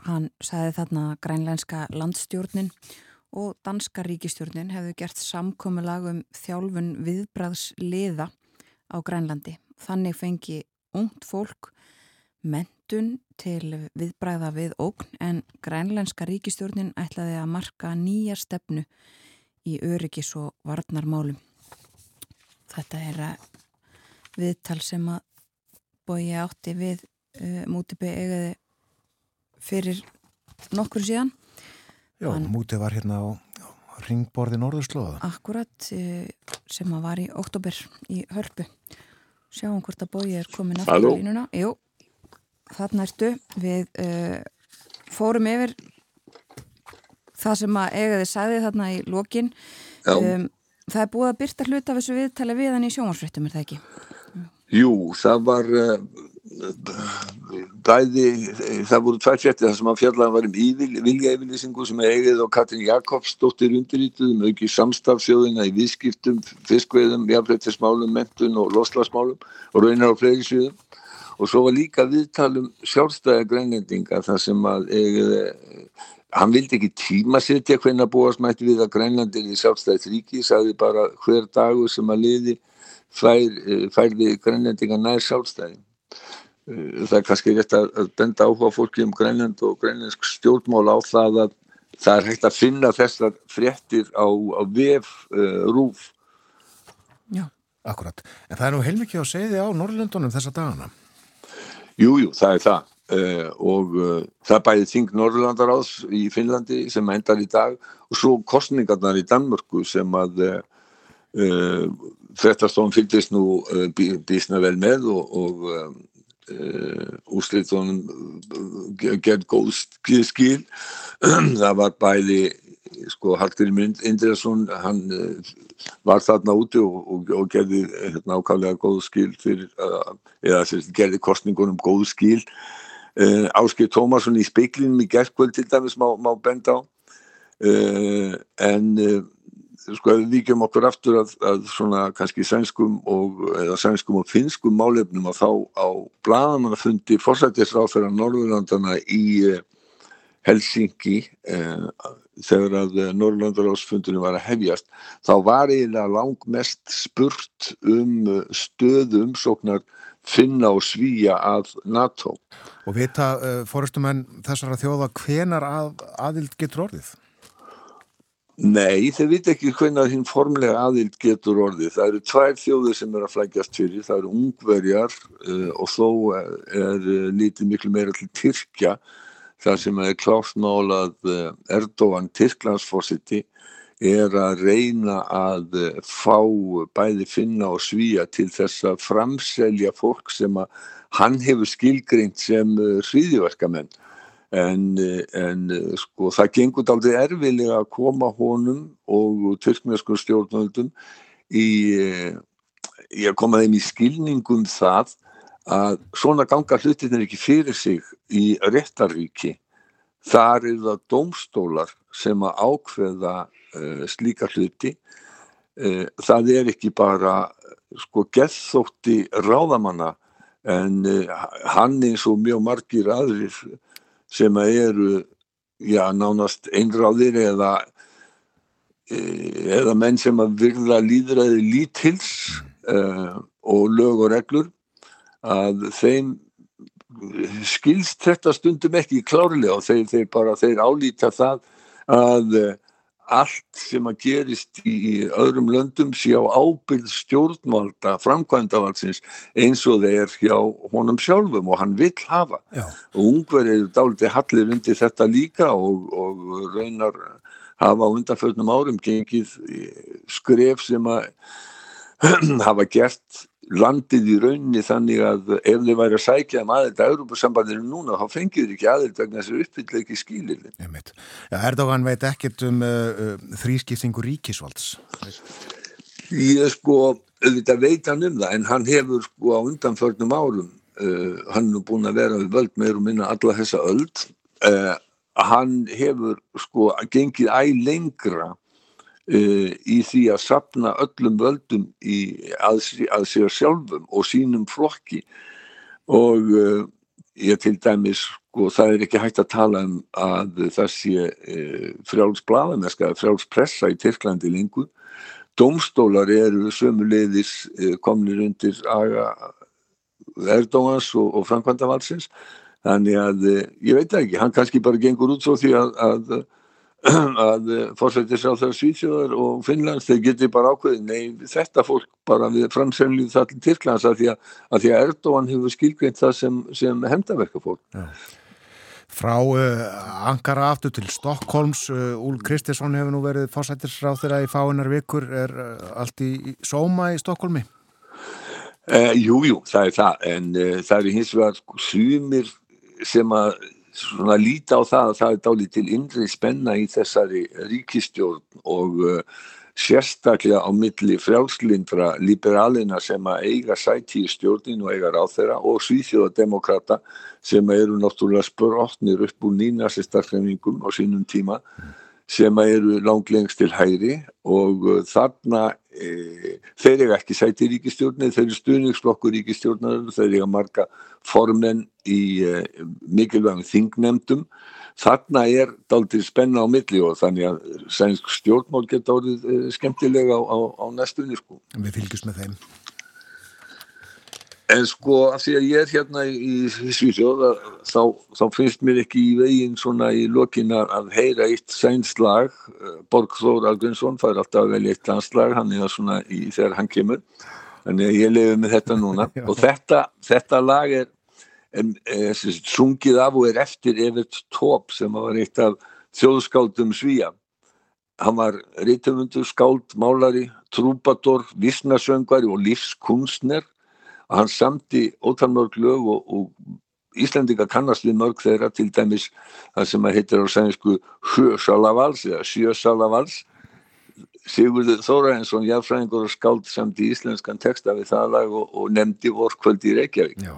Hann sagði þarna grænlænska landstjórnin og danska ríkistjórnin hefðu gert samkomiðlag um þjálfun viðbræðs liða á Grænlandi. Þannig fengi ungt fólk mentun til viðbræða við ógn en grænlænska ríkistjórnin ætlaði að marka nýja stefnu í öryggis og varnarmálum. Þetta er viðtal sem að bói átti við uh, mútibbi eigaði fyrir nokkur síðan. Já, Hann, mútið var hérna á ringborði Norðurslóða. Akkurat, uh, sem að var í oktober í hörpu. Sjáum hvort að bóið er komin aftur í línuna. Jú, þarna ertu. Við uh, fórum yfir það sem að eigaði sæði þarna í lokin. Um, það er búið að byrta hlut af þessu viðtali við hann í sjómarsfrittum, er það ekki? Jú, það var uh, bæði, það voru tvær fjartir þar sem að fjallan var um vilja yfirlýsingu sem eigið og Katrin Jakobsdóttir undirítuðum auki samstafsjóðina í viðskiptum, fiskveiðum, jafnveitismálum, mentun og loslagsmálum og raunar á fleiri sviðum. Og svo var líka viðtalum sjálfstæða grænlendinga þar sem að eigið, hann vildi ekki tíma setja hvernig að búast mætti við að grænlandir í sjálfstæðis ríki, sagði bara hver dagur sem að liði fær, færði grænlendinga nær sjálfstæði Eh, það er kannski rétt að benda áhuga fólki um grænland og grænlandsk stjórnmál á það að það er hægt að finna þessar fréttir á, á VF uh, rúf Já. Akkurat, en það er nú heilmikið að segja á Norrlöndunum þessa dagana. Jújú, jú, það er það uh, og uh, það er bæðið þing Norrlandaráðs í Finnlandi sem endar í dag og svo kostningarnar í Danmörku sem að uh, Frettastofn fylgist nú bísna vel með og, og úrslitunum gerð góð skil. [clears throat] Það var bæði sko Hallgrim Indriðarsson hann uh, var þarna úti og, og, og gerði hérna, ákvæmlega góð skil fyrir, uh, eða sérst, gerði kostningunum góð skil uh, Áskil Tómarsson í speiklinum í gerðkvöld til dæmis má, má benda á en sko við vikjum okkur aftur að, að svona kannski sænskum og eða sænskum og finskum málefnum að þá á bladamannafundi fórsættisráð fyrir Norðurlandana í Helsingi eh, þegar að eh, Norrlandaráðsfundunum var að hefjast þá var eiginlega langmest spurt um eh, stöðu umsóknar finna og svíja að NATO. Og vita uh, fórustumenn þessara þjóða hvenar að, aðild getur orðið? Nei, þeir vita ekki hvenar hinn formlega aðild getur orðið. Það eru tvær þjóðir sem er að flækjast fyrir. Það eru ungverjar uh, og þó er, er lítið miklu meira til Tyrkja þar sem er klásmál að eh, Erdóan Tyrklandsforsiti er að reyna að eh, fá bæði finna og svíja til þess að framselja fólk sem að hann hefur skilgreint sem eh, hriðiverkamenn en, en sko það gengur aldrei erfilega að koma honum og tyrkneskur stjórnvöldum í, í að koma þeim í skilningum það að svona ganga hlutin er ekki fyrir sig í réttaríki þar er það dómstólar sem að ákveða uh, slíka hluti. Uh, það er ekki bara sko gethótti ráðamanna en uh, hann eins og mjög margir aðrir sem eru já nánast einráðir eða eða menn sem að virða líðræði lítils og lög og reglur að þeim skilst þetta stundum ekki klárlega og þeir, þeir bara þeir álíta það að eh, allt sem að gerist í öðrum löndum sé á ábyrð stjórnvalda framkvæmdavaldsins eins og þeir hjá honum sjálfum og hann vill hafa Já. og ungverðir dáliti hallir undir þetta líka og, og raunar hafa undanförnum árum gengið skref sem að [clears throat] hafa gert landið í rauninni þannig að ef þið væri að sækja um aðeitt að Európa-sambandinu núna þá fengir þið ekki aðeitt vegna þess að uppfylla ekki skilir ja, Erdogan veit ekkert um uh, uh, þrískiptingu ríkisvalds. Ég sko auðvitað veit hann um það en hann hefur sko á undanförnum árum uh, hann er búin að vera við völd meir og minna alla þessa öld uh, hann hefur sko gengið æg lengra Uh, í því að sapna öllum völdum í, að, að sér sjálfum og sínum flokki og uh, ég til dæmis sko það er ekki hægt að tala um að það sé uh, frjálsblaðameska, frjálspressa í Tyrklandi lengur. Dómstólar eru sömuleiðis komnir undir Erdóans og, og Frankvandavalsins þannig að ég veit ekki, hann kannski bara gengur út svo því að, að að fórsættis á þeirra Svíþjóðar og Finnlands þeir geti bara ákveðið nei þetta fólk bara við framsefnlið það til Tyrklands að því að, að, því að Erdogan hefur skilgreint það sem, sem hendaverka fólk Já. Frá uh, Ankara aftur til Stokkólms uh, Úl Kristiðsson hefur nú verið fórsættisráð þeirra í fáinnar vikur er uh, allt í, í sóma í Stokkólmi? Jújú, jú, það er það en það er hins vegar sumir sem að svona líta á það að það er dálítið til innri spenna í þessari ríkistjórn og uh, sérstaklega á milli frjálslindra liberalina sem að eiga sæti í stjórnin og eiga ráð þeirra og svíþjóðademokrata sem eru náttúrulega spörotnir upp úr nýnasistarfremingum á sínum tíma sem eru langlengst til hæri og uh, þarna e, þeir eru ekki sæti ríkistjórnir, þeir eru stuðningsflokkur ríkistjórnar, þeir eru marga formenn í e, mikilvægum þingnemdum. Þarna er dálítið spenna á milli og þannig að sænsk stjórnmál geta orðið e, skemmtilega á, á, á næstunni. Sko. Við fylgjum með þeim. En sko að því að ég er hérna í, í Svíþjóð þá, þá finnst mér ekki í veginn svona í lokina að heyra eitt sænslag, Borgþór Algunsson fær alltaf velja eitt landslag, hann er svona í þegar hann kemur. að ég lefi með þetta núna. [laughs] Og þetta, þetta lag er, er, er, er sungið af og er eftir Evert Tóp sem var eitt af þjóðskáldum Svíja hann var rítumundur, skáld, málari trúbador, vísnasöngvari og lífskunstner og hann samti ótalmörg lög og, og Íslandinga kannast við mörg þeirra til dæmis það sem að heitir á sænsku Sjösalavals eða Sjösalavals. Sigurður Þóraðinsson, jáfræðingur og skáld samt í íslenskan texta við það lag og, og nefndi vorkvöldi í Reykjavík. Já,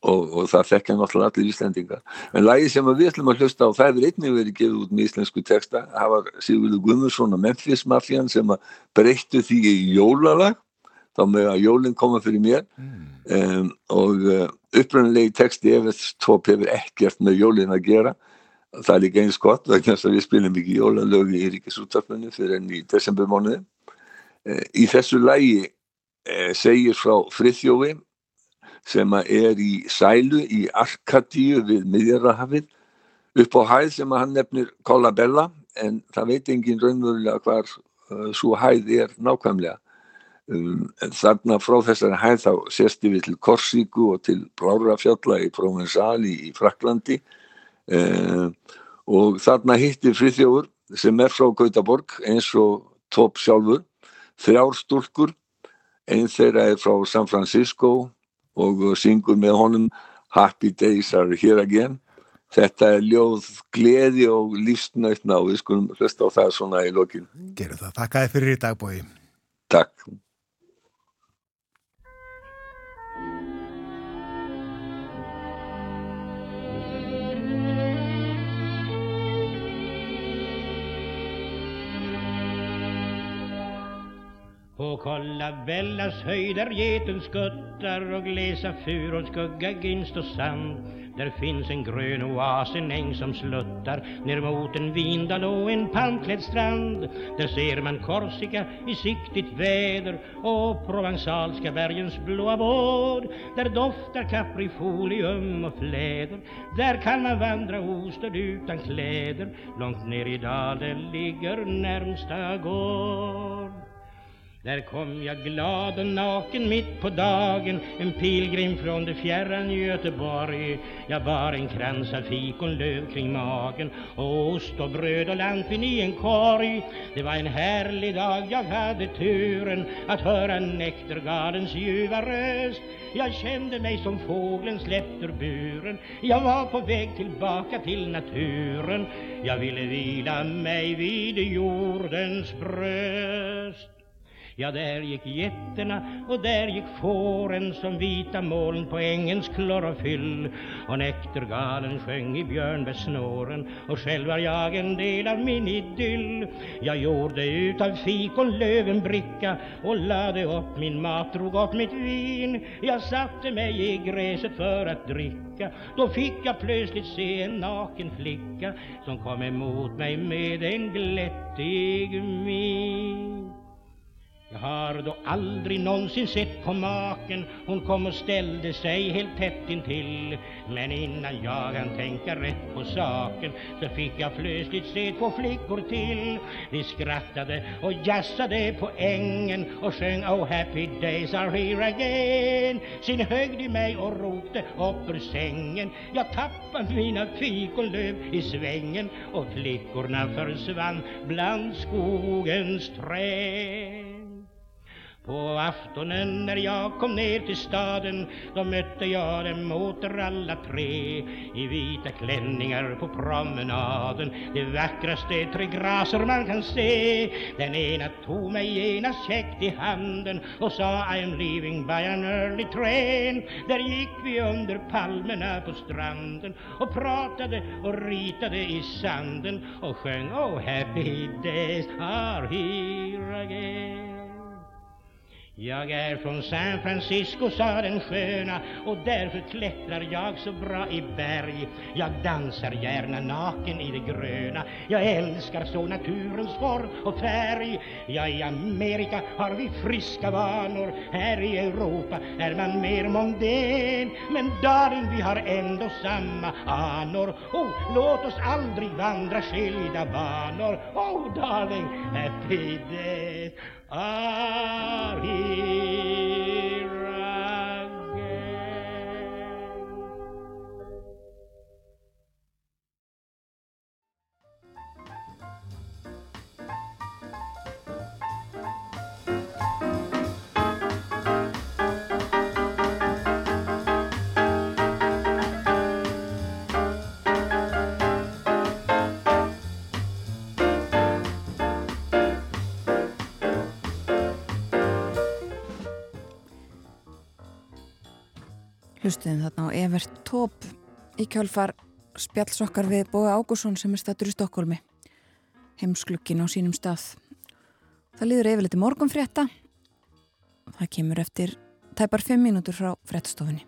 og, og það þekkja náttúrulega allir íslendingar. En lagi sem við ætlum að hlusta á það hefur einnig verið gefið út með íslensku texta. Það var Sigurður Guðmundsson og Memphis Mafían sem að breyttu því í jólalag þá með að jólinn koma fyrir mér. Mm. um, og uh, uppröndilegi texti Evert Tóp hefur ekkert með jólinn að gera. Það er líka eins gott vegna þess að við spilum ekki jólalögi í Ríkisúttarpunni fyrir enn í desembermánuði. Eh, í þessu lægi eh, segir frá Friðjófi sem er í sælu í Arkadíu við miðjarrahafið upp á hæð sem hann nefnir Kólabella en það veit engin raunverulega hvar uh, svo hæð er nákvæmlega um, þarna frá þessari hæð þá sérstu við til Korsíku og til Brárafjalla í Provenzali í Fraklandi Eh, og þarna hittir Friðjófur sem er frá Gautaborg eins og Tópp sjálfur þrjár stúlkur. Einn þeirra er frá San Francisco og syngur með honum Happy Days are here again. Þetta er ljóð gleði og lífsnættna og við skulum hlusta á það svona í lokin. Gerum það, takk að þið fyrir í dagbói Takk På Kollabellas höjder geten skuttar och glesa furor skugga ginst och sand. Där finns en grön oas, en äng som sluttar ner mot en vindal och en palmklädd strand. Där ser man Korsika i siktigt väder och provansalska bergens blåa vård. Där doftar kaprifolium och fläder. Där kan man vandra ostörd utan kläder. Långt ner i dalen ligger närmsta gård där kom jag glad och naken mitt på dagen. En pilgrim från det fjärran Göteborg. Jag bar en krans av fikonlöv kring magen. Och ost och bröd och lantvin i en korg. Det var en härlig dag, jag hade turen Att höra näktergardens ljuva röst. Jag kände mig som fågeln släppt ur buren. Jag var på väg tillbaka till naturen. Jag ville vila mig vid jordens bröst. Ja, där gick getterna och där gick fåren som vita moln på ängens klorofyll och näktergalen sjöng i björnbärsnåren och själv var jag en del av min idyll. Jag gjorde utav fikonlöv en bricka och lade upp min mat, drog upp mitt vin. Jag satte mig i gräset för att dricka. Då fick jag plötsligt se en naken flicka som kom emot mig med en glättig min. Jag har då aldrig någonsin sett på maken. Hon kom och ställde sig helt tätt intill. Men innan jag kan tänka rätt på saken Så fick jag plötsligt se två flickor till. De skrattade och jassade på ängen Och sjöng Oh happy days are here again. Sin högde mig och ropte upp ur sängen. Jag tappade mina fikonlöv i svängen Och flickorna försvann bland skogens träd på aftonen när jag kom ner till staden Då mötte jag dem åter alla tre. I vita klänningar på promenaden De vackraste tre graser man kan se. Den ena tog mig genast käckt i handen Och sa I'm leaving by an early train. Där gick vi under palmerna på stranden Och pratade och ritade i sanden Och sjöng Oh happy days are here again jag är från San Francisco, sa den sköna och därför klättrar jag så bra i berg. Jag dansar gärna naken i det gröna. Jag älskar så naturens form och färg. Ja, i Amerika har vi friska vanor. Här i Europa är man mer mondän. Men darling, vi har ändå samma anor. Oh, låt oss aldrig vandra skilda banor. Oh, darling, happy days are here Hlustuðum þarna á Evert Tóp í kjálfar spjallsokkar við Bói Ágússon sem er statur í Stokkólmi heimsklukkin á sínum stað. Það líður yfirleiti morgunfrétta. Það kemur eftir tæpar 5 mínútur frá fréttastofunni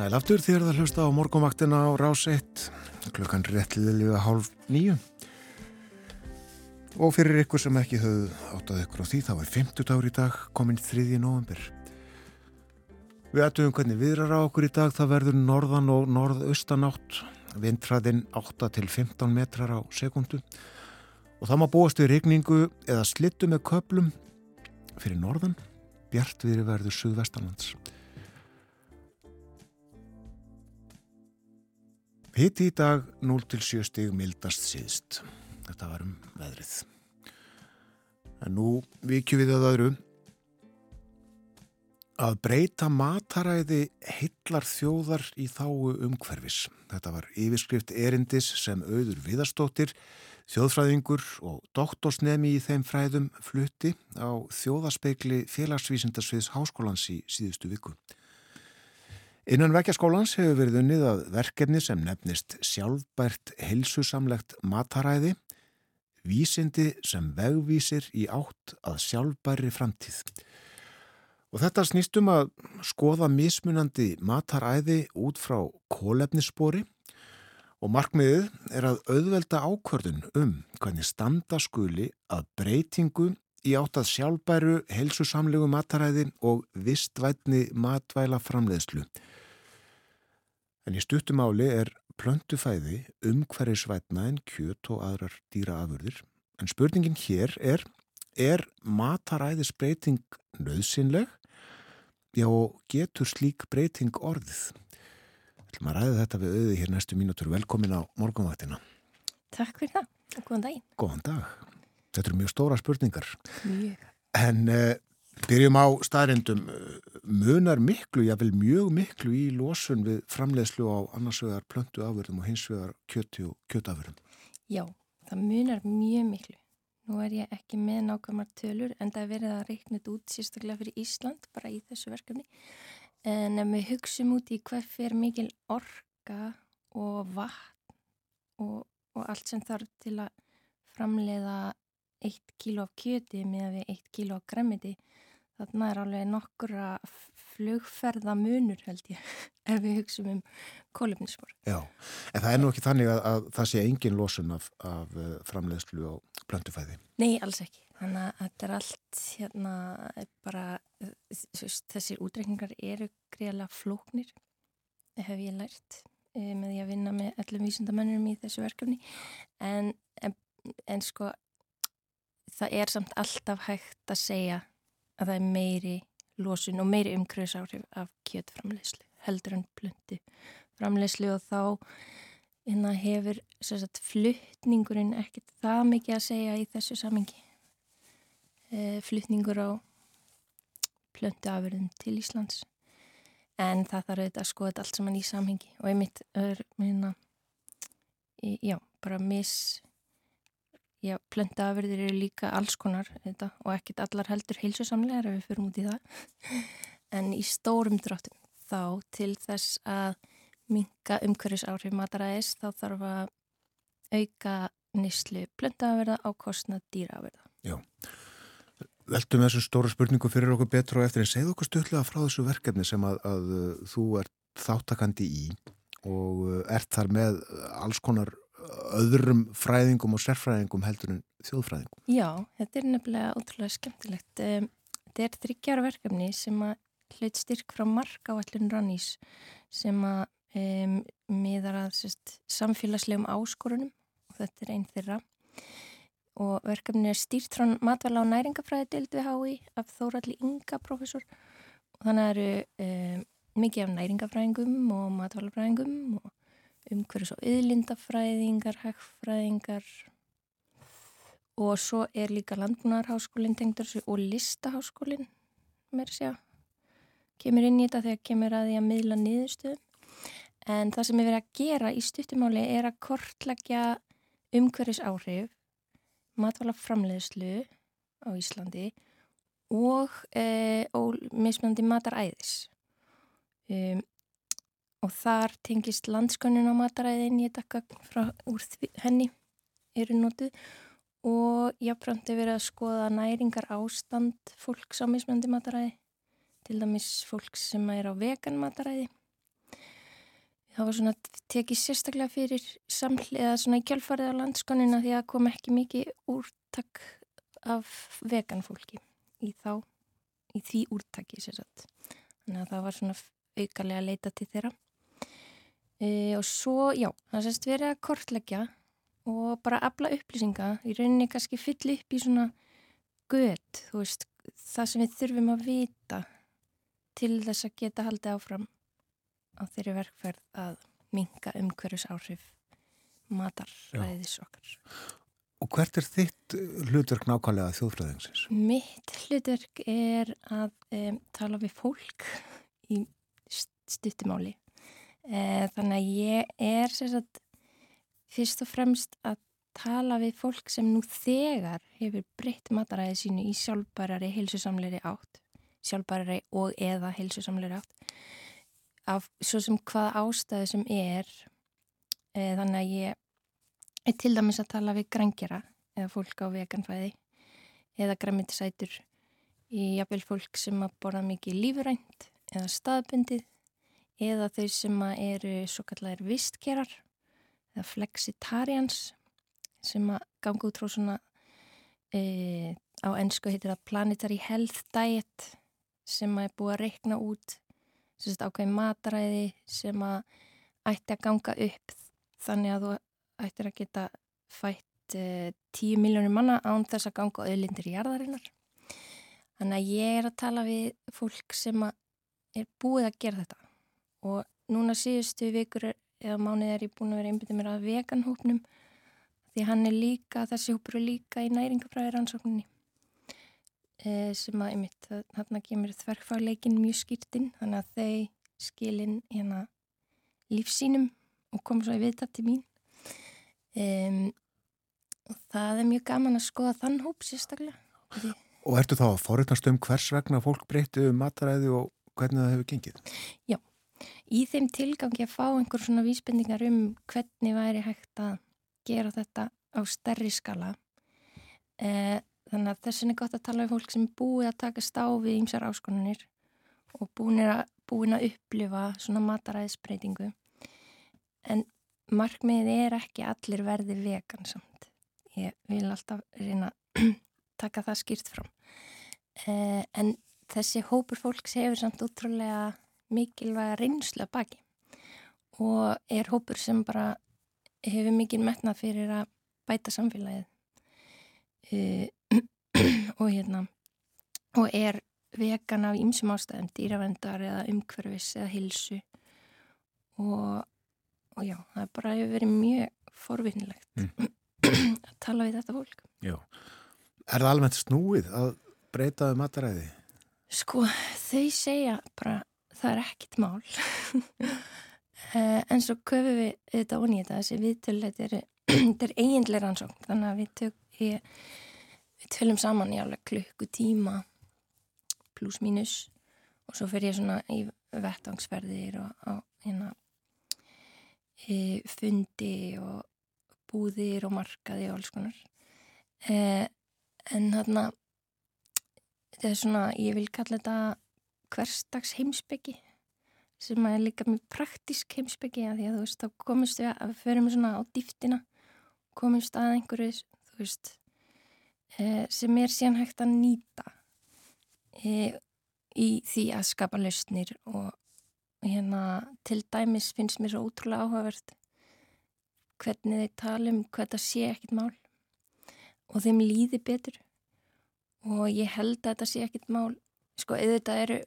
Sæl aftur þér það hlusta á morgunvaktina á rás 1 klukkan réttliðilega hálf nýju og fyrir ykkur sem ekki höfðu áttað ykkur á því þá er 50 dagur í dag kominn 3. november Við ættum hvernig viðrar á okkur í dag það verður norðan og norðaustanátt vindræðin 8 til 15 metrar á sekundu og það má búast við regningu eða slittu með köplum fyrir norðan bjart við verður suðvestanlands Hitti í dag 0-7 stig mildast síðst. Þetta var um veðrið. En nú vikjum við að öðru að breyta mataræði heillar þjóðar í þáu umhverfis. Þetta var yfirskrift erindis sem auður viðarstóttir, þjóðfræðingur og doktorsnemi í þeim fræðum flutti á þjóðaspeikli félagsvísindarsviðs háskólans í síðustu viku. Innan vekkjaskólans hefur verið unnið að verkefni sem nefnist sjálfbært heilsusamlegt mataræði, vísindi sem vegvísir í átt að sjálfbæri framtíð. Og þetta snýstum að skoða mismunandi mataræði út frá kólefnisspori og markmiðið er að auðvelda ákvörðun um hvernig standa skuli að breytingu í átt að sjálfbæru heilsusamlegu mataræði og vistvætni matvæla framleiðslu. En í stuttumáli er plöntufæði umhverjusvætna en kjöt og aðrar dýraafurðir. En spurningin hér er, er mataræðis breyting nöðsynleg? Já, getur slík breyting orðið? Ætlum að ræða þetta við auði hér næstu mínútur. Velkomin á morgunvaktina. Takk fyrir það og góðan daginn. Góðan dag. Þetta eru mjög stóra spurningar. Mjög. En uh, byrjum á staðrindum. Munar miklu, jável mjög miklu í losun við framleiðslu á annars vegar plöntu afverðum og hins vegar kjöti og kjötafverðum? Já, það munar mjög miklu. Nú er ég ekki með nákvæmar tölur en það er verið að reikna þetta út sérstaklega fyrir Ísland bara í þessu verkefni. En ef við hugsum út í hvað fyrir mikil orka og vatn og, og allt sem þarf til að framleiða eitt kíló af kjöti með við eitt kíló af græmiti þá þarna er alveg nokkura flugferðamunur held ég [laughs] ef við hugsaum um kólumnisspor. Já, en það er nú ekki þannig að, að það sé engin losun af, af uh, framleiðslu og plöntufæði. Nei, alls ekki. Þannig að þetta er allt hérna bara þessir útreikningar eru greiðlega flóknir hef ég lært e, með því að vinna með öllum vísundamönnum í þessu verkefni en, en, en sko það er samt alltaf hægt að segja að það er meiri losun og meiri umkröðsáhrif af kjötframleyslu heldur en plöndu framleyslu og þá hérna, hefur sagt, fluttningurinn ekkert það mikið að segja í þessu samingi e, fluttningur á plöndu afverðum til Íslands. En það þarf auðvitað að skoða allt saman í samhengi og einmitt er hérna, já, bara mis Já, plöntaafyrðir eru líka alls konar þetta, og ekkit allar heldur heilsusamlegar ef við fyrir út í það. [laughs] En í stórum dráttum þá til þess að minga umhverjus áhrif mataræðis þá þarf að auka nýslu plöntaafyrða á kostnað dýraafyrða. Já, veltum þessu stóra spurningu fyrir okkur betur og eftir en segð okkur stutlega frá þessu verkefni sem að, að þú ert þáttakandi í og ert þar með alls konar öðrum fræðingum og sérfræðingum heldur en þjóðfræðingum. Já, þetta er nefnilega ótrúlega skemmtilegt. Þetta er þryggjára verkefni sem að hlaut styrk frá marka á allun rannís sem að um, miðar að sérst, samfélagslegum áskorunum og þetta er einn þeirra og verkefni er stýrt frá matvæla og næringafræði deild við hái af Þóralli Inga professor og þannig eru um, mikið af næringafræðingum og matvælafræðingum og umhverjus og yðlindafræðingar, hegfræðingar og svo er líka landbúnarháskólinn tengdur og listaháskólinn mér sé að kemur inn í þetta þegar kemur að því að miðla niðurstöðum. En það sem er verið að gera í stuttumáli er að kortleggja umhverjus áhrif matvala framleiðslu á Íslandi og, e, og mismjöndi mataræðis um, og þar tengist landskönnun á mataræðin ég dakka frá úr henni eru nótuð og jáfnframt er verið að skoða næringar ástand fólks á mismöndi mataræði. Til dæmis fólks sem er á vegan mataræði. Það var svona tekið sérstaklega fyrir samlega svona í kjálfarið á landskönnuna því að kom ekki mikið úrtak af vegan fólki í þá í því úrtaki sérsagt þannig að það var svona aukarlega leita til þeirra E, og svo, já, það sést verið að kortleggja og bara afla upplýsinga í rauninni kannski fyll upp í svona gött, þú veist, það sem við þurfum að vita til þess að geta haldið áfram á þeirri verkferð að minga umhverjus áhrif matarræðis okkar. Og hvert er þitt hlutverk nákvæmlega þjóðfræðingsins? Mitt hlutverk er að um, tala við fólk í stuttimáli Eh, þannig að ég er sagt, fyrst og fremst að tala við fólk sem nú þegar hefur breytt mataræði sínu í sjálfbærari heilsusamleiri átt, sjálfbærari og eða heilsusamleiri átt, af svo sem hvað ástæði sem er, e, þannig að ég er til dæmis að tala við grangjara eða fólk á veganfæði eða græmitisætur í jafnvel fólk sem að borða mikið lífurænt eða staðbundið eða þau sem eru svo kallar vistkerar eða flexitarians sem að ganga út frá svona e, á ennsku heitir það planetary health diet sem að er búið að reikna út ákveði mataræði sem að ætti að ganga upp þannig að þú ættir að geta fætt e, 10 miljónir manna án þess að ganga öðlindir í jarðarinnar. Þannig að ég er að tala við fólk sem að er búið að gera þetta og núna síðustu vikur eða mánuð er ég búin að vera einbindið mér að veganhópnum því hann er líka, þessi hópur er líka í næringafræðir ansókninni e, sem að einmitt þarna kemur þverkfagleikin mjög skýrtinn þannig að þau skilin hérna lífsínum og kom svo í viðtatti mín e, og það er mjög gaman að skoða þann hóp sérstaklega Og ertu þá að forutnast um hvers vegna fólk breytið um mataræði og hvernig það hefur gengið? Já, í þeim tilgangi að fá einhver svona vísbendingar um hvernig væri hægt að gera þetta á stærri skala. Eh, þannig að þessin er gott að tala um fólk sem búið að taka stáfi í ymsar áskonunir og búin að, búin að upplifa svona mataræðisbreytingu. En markmiðið er ekki allir verði vegan samt. Ég vil alltaf reyna að [clears throat] taka það skýrt fram. Eh, en þessi hópur fólks hefur samt útrúlega mikilvæga reynslu að baki. Og er hópur sem bara hefur mikil metnað fyrir að bæta samfélagið. Uh, [clears throat] og hérna og er vegan af ýmsum ástæðum dýravendar eða umhverfis eða hilsu og, og já, það er bara hefur verið mjög forvinnilegt mm. [clears throat] að tala við þetta fólk. Já, er það almennt snúið að breytaðu mataræði? Sko, þau segja bara það er ekkit mál. [laughs] En svo köfum við þetta onni þetta þessi viðtölu þetta er, [clears throat] er eiginlega rannsókn þannig að við, tök, ég, við tölum saman í alveg klukkutíma pluss mínus og svo fer ég svona í vettangsferðir og á hérna e, fundi og búðir og markaði og alls konar. E, en þarna þetta er svona, ég vil kalla þetta hverstags heimsbyggi sem er líka mjög praktísk heimsbyggi að því að þú veist, þá komist við að við förum svona á dýftina komist að einhverju, þú veist eh, sem er síðan hægt að nýta eh, í því að skapa lausnir og hérna til dæmis finnst mér svo ótrúlega áhugavert hvernig þeir tala um hvað það sé ekkit mál og þeim líði betur og ég held að þetta sé ekkit mál sko, eða þetta eru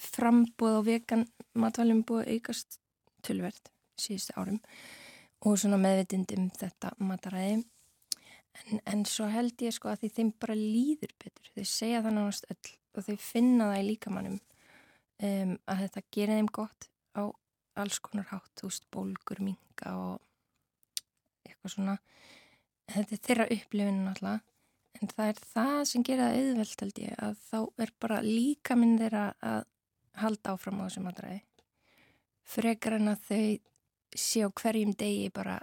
frambúð og vegan matvælum búið aukast tölvert síðustu árum og svona meðvitindum þetta mataræði. En, en svo held ég sko að því þeim bara líður betur, þau segja það náttúrulega öll og þau finna það í líkamannum um, að þetta gerir þeim gott á alls konar hátt, veist, bólgur, minga og eitthvað svona. Þetta er þeirra upplifinu náttúrulega en það er það sem gera það auðvelt held ég að þá er bara líka minn þeirra að halda áfram á þessum aðræði frekar en að þau sé á hverjum degi bara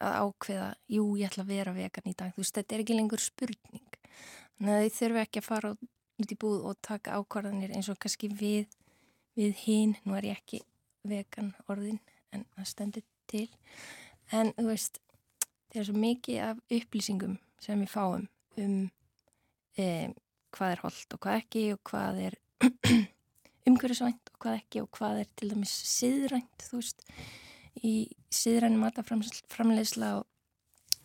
að ákveða, jú ég ætla að vera vegan í dag, þú veist þetta er ekki lengur spurning. Þannig að þau þurfu ekki að fara út í búð og taka ákvarðanir eins og kannski við, við hinn nú er ég ekki vegan orðin en það stendur til. En þú veist það er svo mikið af upplýsingum sem við fáum um e, hvað er holdt og hvað ekki og hvað er [clears throat] umhverfisvænt og hvað ekki og hvað er til dæmis siðrænt þú veist í siðrænum mataframleysla og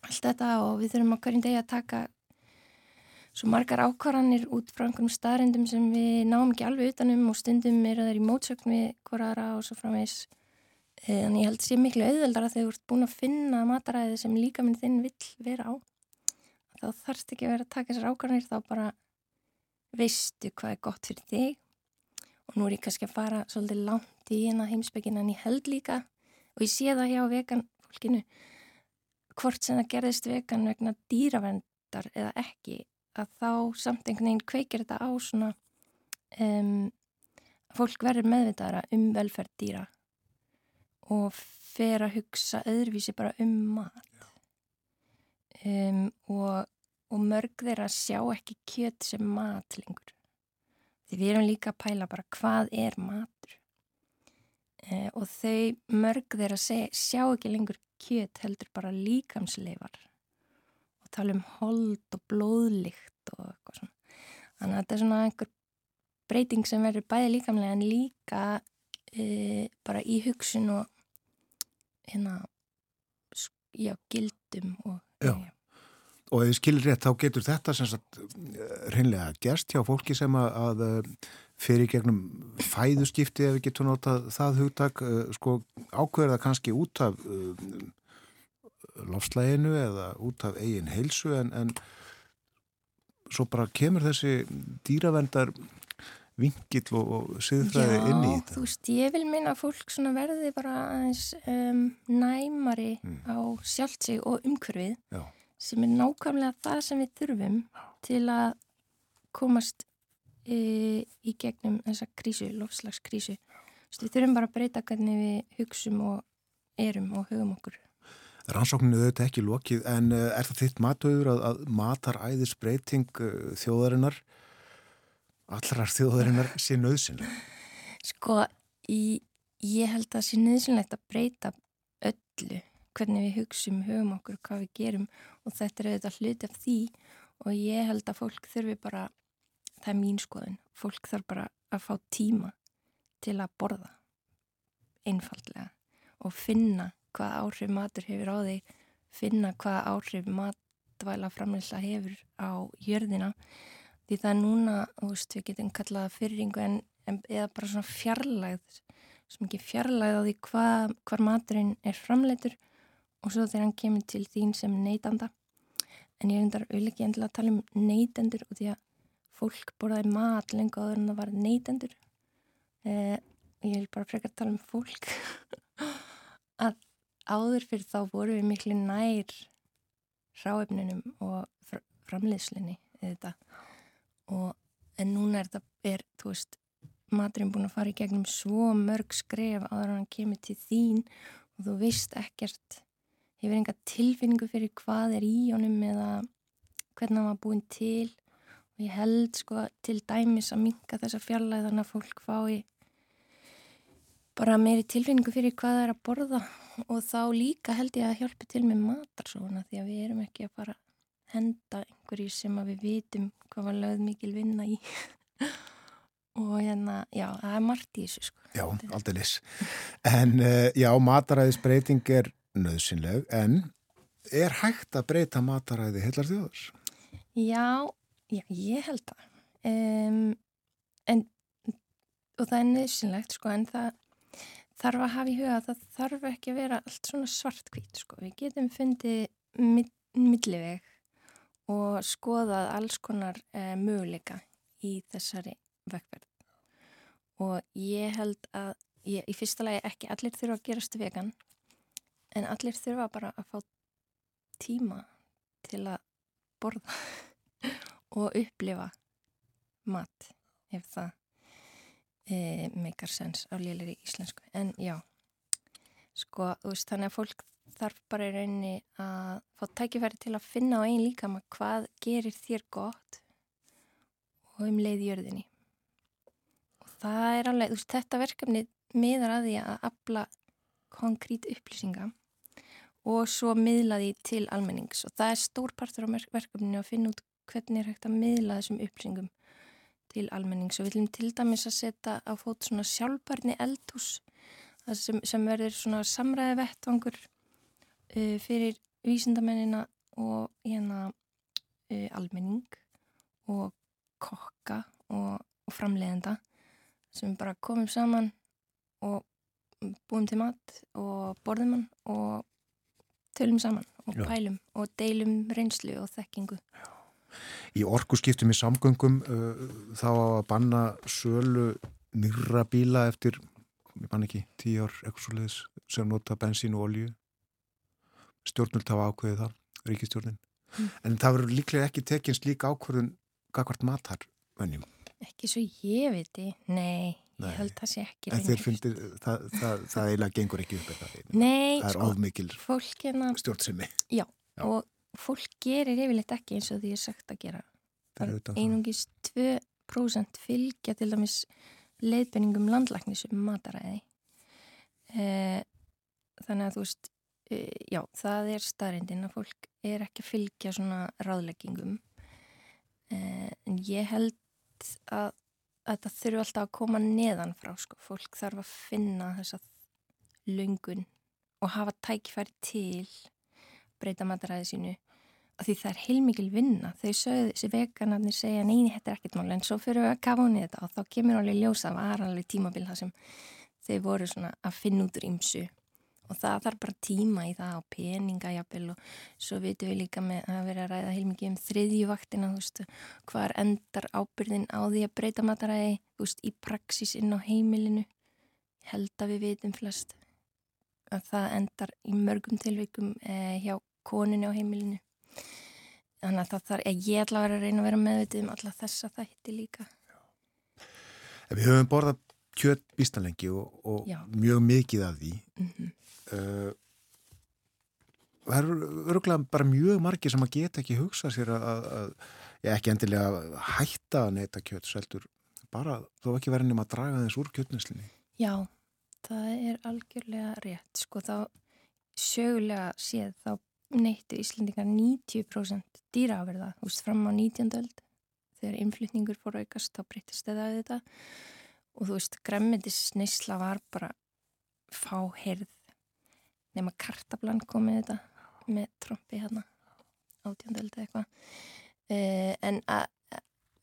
allt þetta og við þurfum á hverjum degi að taka svo margar ákvarðanir út frá einhverjum staðrindum sem við náum ekki alveg utanum og stundum eru þeir í mótsökn við hverjara og svo framvegs en ég held að það sé miklu auðveldar að þeir eru búin að finna mataræði sem líka minn þinn vill vera á þá þarfst ekki að vera að taka þessar ákvarðanir þá bara veistu hvað er gott fyrir þig. Og nú er ég kannski að fara svolítið langt í hérna heimsbyggina en ég held líka og ég sé það hjá vegan fólkinu hvort sem það gerðist vegan vegna dýravendar eða ekki að þá samt einhvern veginn kveikir þetta á svona um, fólk verður meðvitaðara um velferð dýra og fer að hugsa öðruvísi bara um mat. Um, og, og mörg þeirra sjá ekki kjöt sem mat lengur. Því við erum líka að pæla bara hvað er matur uh, og þau mörg þeirra seg, sjá ekki lengur kjöt heldur bara líkamsleifar og tala um hold og blóðlikt og eitthvað svona. Þannig að þetta er svona einhver breyting sem verður bæði líkamlega en líka uh, bara í hugsun og hérna, já, gildum og Já, og ef ég skilir rétt þá getur þetta sem sagt reynlega gerst hjá fólki sem að, að eh, fyrir gegnum fæðuskipti ef við getum notað það hugtak eh, sko ákverða kannski út af uh, lofslæginu eða út af eigin heilsu en, en svo bara kemur þessi dýravendar vingill og, og siðfræði inn í þetta. Já, þú veist, ég vil minna að fólk verði bara aðeins um, næmari mm. á sjálft sig og umhverfið Já sem er nákvæmlega það sem við þurfum til að komast e, í gegnum þessa krísu, lofslagskrísu. Við þurfum bara að breyta hvernig við hugsum og erum og hugum okkur. Rannsókninu auðvitað ekki lokið en uh, er það þitt matöður að, að mataræðisbreyting uh, þjóðarinnar allrar þjóðarinnar [laughs] sé nöðsynlega? Sko, í, ég held að sé nöðsynlegt að breyta öllu hvernig við hugsum, hugum okkur, hvað við gerum og þetta er auðvitað hluti af því og ég held að fólk þurfi bara, það er mín skoðun, fólk þarf bara að fá tíma til að borða einfallega og finna hvað áhrif matur hefur á þig, finna hvað áhrif matvæla framleysla hefur á jörðina. Því það er núna, þú veist, við getum kallaða fyrringu en, en eða bara svona fjarlægð, sem ekki fjarlægð á því hvað, maturinn er framleitur og svo þegar hann kemur til þín sem neytanda. En ég endar auðvitað endilega að tala um neytendur og því að fólk borðaði mat lengur áður en það var neytendur. Eh, ég vil bara frekar tala um fólk. [laughs] Að áður fyrir þá voru við miklu nær ráefninum og fr framleiðslinni og en núna er þetta, er, þú veist maturinn búin að fara í gegnum svo mörg skref áður en hann kemur til þín og þú veist ekkert hefur enga tilfinningu fyrir hvað er í honum eða hvernig hann var búin til og ég held sko til dæmis að minka þessa fjarlæð þannig að fólk fái bara meiri tilfinningu fyrir hvað það er að borða og þá líka held ég að hjálpi til með matarsóna því að við erum ekki að fara henda einhverju sem að við vitum hvað var lögð mikil vinna í [laughs] og hérna, já, það er margt í þessu sko. Já, aldrei lis. En uh, já, mataræðisbreyting er nöðsynleg, en er hægt að breyta mataræði heilar þjóðars? Já, já, ég held það. Um, en, og það er nöðsynlegt sko, en það þarf að hafa í huga að það þarf ekki að vera allt svona svartkvít sko. Við getum fundið milliveg og skoðað alls konar eh, möguleika í þessari vegferð. Og ég held að, ég, í fyrsta lagi ekki allir þurfa að gerast vegan, en allir þurfa bara að fá tíma til að borða [laughs] og upplifa mat ef það e, meikar sens á lélir í íslensku. En já, sko, veist, þannig að fólk þarf bara í rauninni að fá tækifæri til að finna á einn líka maður hvað gerir þér gott og um leið jörðinni. Og það er alveg, þú veist, þetta verkefni miðar að því að afla konkrét upplýsinga og svo miðla því til almennings. Og það er stór partur á verkefninu að finna út hvernig er hægt að miðla þessum upplýsingum til almennings. Og við viljum til dæmis að setja á fót svona sjálfbarni eldhús sem, sem verður svona samræði vettvangur uh, fyrir vísindamennina og hérna uh, almenning og kokka og, og framleiðenda sem bara komum saman og búum til mat og borðum hann og tölum saman og Já. pælum og deilum reynslu og þekkingu. Já. Í orkuskiptum í samgöngum uh, þá að banna sölu nýra bíla eftir, ég bann ekki, tíu ár eitthvað svo leiðis sem nota bensín og olju. Stjórnult hafa ákveðið það, ríkistjórnin. Mm. En það verður líklega ekki tekins líka ákveðun gagvart matar vennjum. Ekki svo ég viti, nei. Nei. Ég held það sé ekki en þeir fyndir, það, það, það eiginlega gengur ekki upp eitthvað Nei, það er sko, ofmikil hérna, stjórnsemi. Já, já, og fólk gerir yfirleitt ekki eins og því ég er sagt að gera. Einungis 2% fylgja til dæmis leiðbenningum landlæknis um mataræði. E, þannig að þú veist e, já, það er staðrindin að fólk er ekki að fylgja svona ráðleggingum. E, en ég held að þetta þurfu alltaf að koma neðan frá sko. fólk þarf að finna þessa lungun og hafa tækifæri til breyta mataræði sínu. Að því það er heilmikil vinna. Þau sögðu þessi veganarnir segja neini, þetta er ekkert mál. En svo fyrir við að kafa hún í þetta og þá kemur alveg ljósa var alveg tímabil það sem þau voru svona að finna út úr ímsu og það þarf bara tíma í það og peninga jafnvel og svo vitum við líka með að vera að ræða heilmikið um þriðjuvaktina þú veist, hvað er endar ábyrðin á því að breyta mataræði þú veist, í praxis inn á heimilinu? Held að við vitum flest að það endar í mörgum tilveikum eh, hjá koninu á heimilinu. Þannig að það þarf, ég ætla að vera að reyna að vera meðvitið um alla þessa þætti líka. Við höfum borðað kjött býstanlengi og, og mjög mikið af því. Mm -hmm. Uh, það eru örgulega bara mjög margi sem að geta ekki hugsa sér að, að, að ekki endilega hætta að neyta kjött seldur bara þó ekki verið nema að draga þess úr kjöttneslinni. Já, það er algjörlega rétt. Sko þá sögulega séð þá neittu Íslandingar 90% dýraafverða, þú veist, fram á 19. öld þegar innflytningur fór aukast þá breytist það að þetta og þú veist, græmitis neysla var bara fáherð nema kartablan komið þetta með trombi hérna átjóndöldi eitthvað. Uh, en,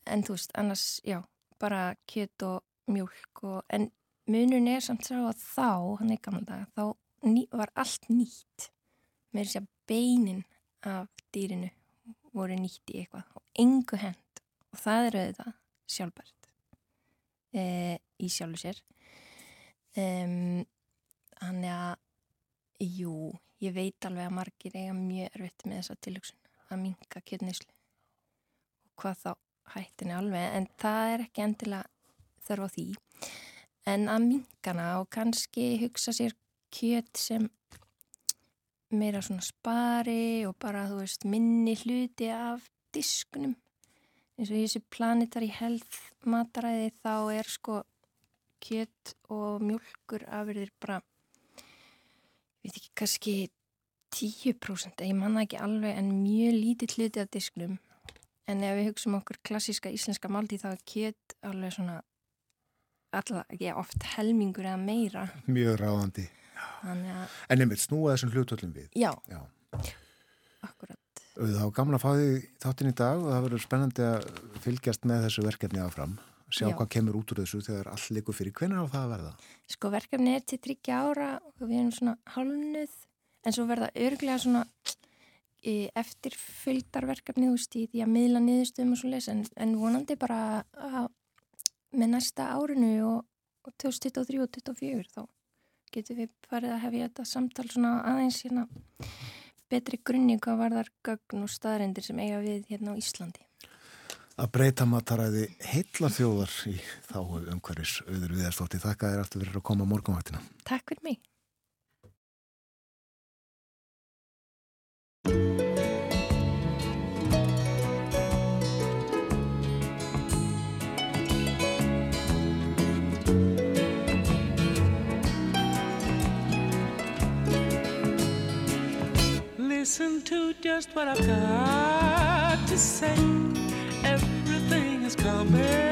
en þú veist, annars já, bara kjött og mjölk og, en munun er samt sá að þá, hann er gamla dag þá ný, var allt nýtt. Með þess að beinin af dýrinu voru nýtt í eitthvað og engu hend og það er auðvitað sjálfbært e, í sjálfu sér. Um, hann er að jú, ég veit alveg að margir eiga mjög erfitt með þessa tilöksun að minka kjötnislu og hvað þá hættinni alveg en það er ekki endilega þörf á því. En að minkana og kannski hugsa sér kjöt sem meira svona spari og bara þú veist minni hluti af diskunum. Eins og í þessu planetari health mataræði þá er sko kjött og mjölkur afverðir bara veit ekki kannski 10% ég manna ekki alveg en mjög lítið hluti af diskunum en ef við hugsaum okkur klassíska íslenska málti þá er kjött alveg svona alltaf ekki oft helmingur eða meira mjög ráðandi En einmitt snúa þessum hlutvöldum við. Já, Já. akkurat. Það var gamla að fá því þáttinn í dag og það verður spennandi að fylgjast með þessu verkefni áfram. Sjá Já. hvað kemur út úr þessu þegar all likur fyrir. Hvernig á það að verða? Sko verkefni er til 30 ára og við erum svona halnuð en svo verða örglega svona eftirfylgdarverkefni þú veist í því að miðla niðurstöðum og svo les en, en vonandi bara að, með næsta árinu og, og 2023 og 2024 þá getur við farið að hefja þetta samtal svona aðeins hérna betri grunni hvað var þar gögn og staðrendir sem eiga við hérna á Íslandi. Að breyta mataræði heitla þjóðar í þá umhverfis auður viðarstótti. Þakka þér aftur verið að koma morgunvaktina. Takk fyrir mig. listen to just what I've got to say. Amen.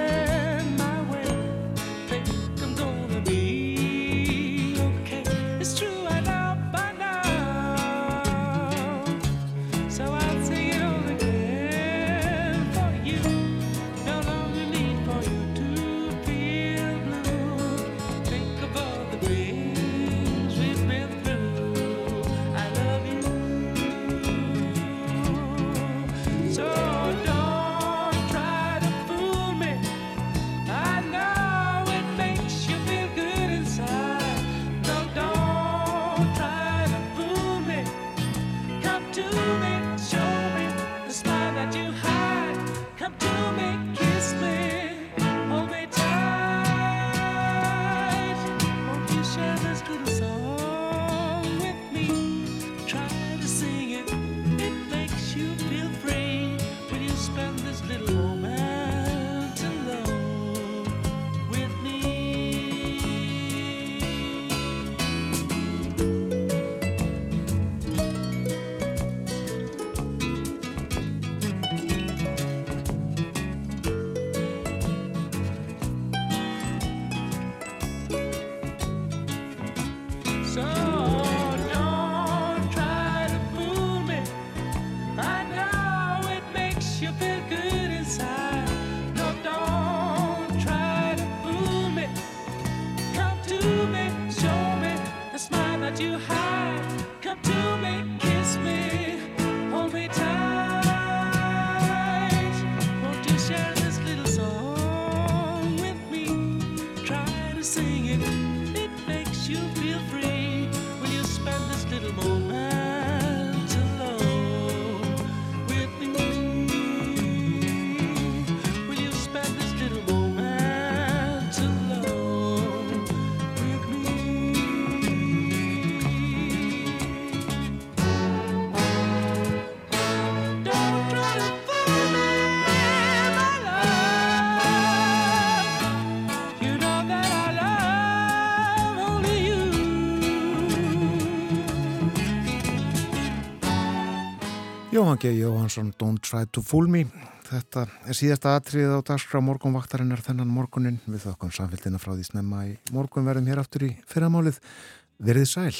G. Jóhansson, Don't Try to Fool Me. Þetta er síðasta atrið á dagskrá morgunvaktarinnar þennan morgunin við þokkum samfélgina frá því snemma í morgun verðum hér aftur í fyrramálið. Verðið sæl.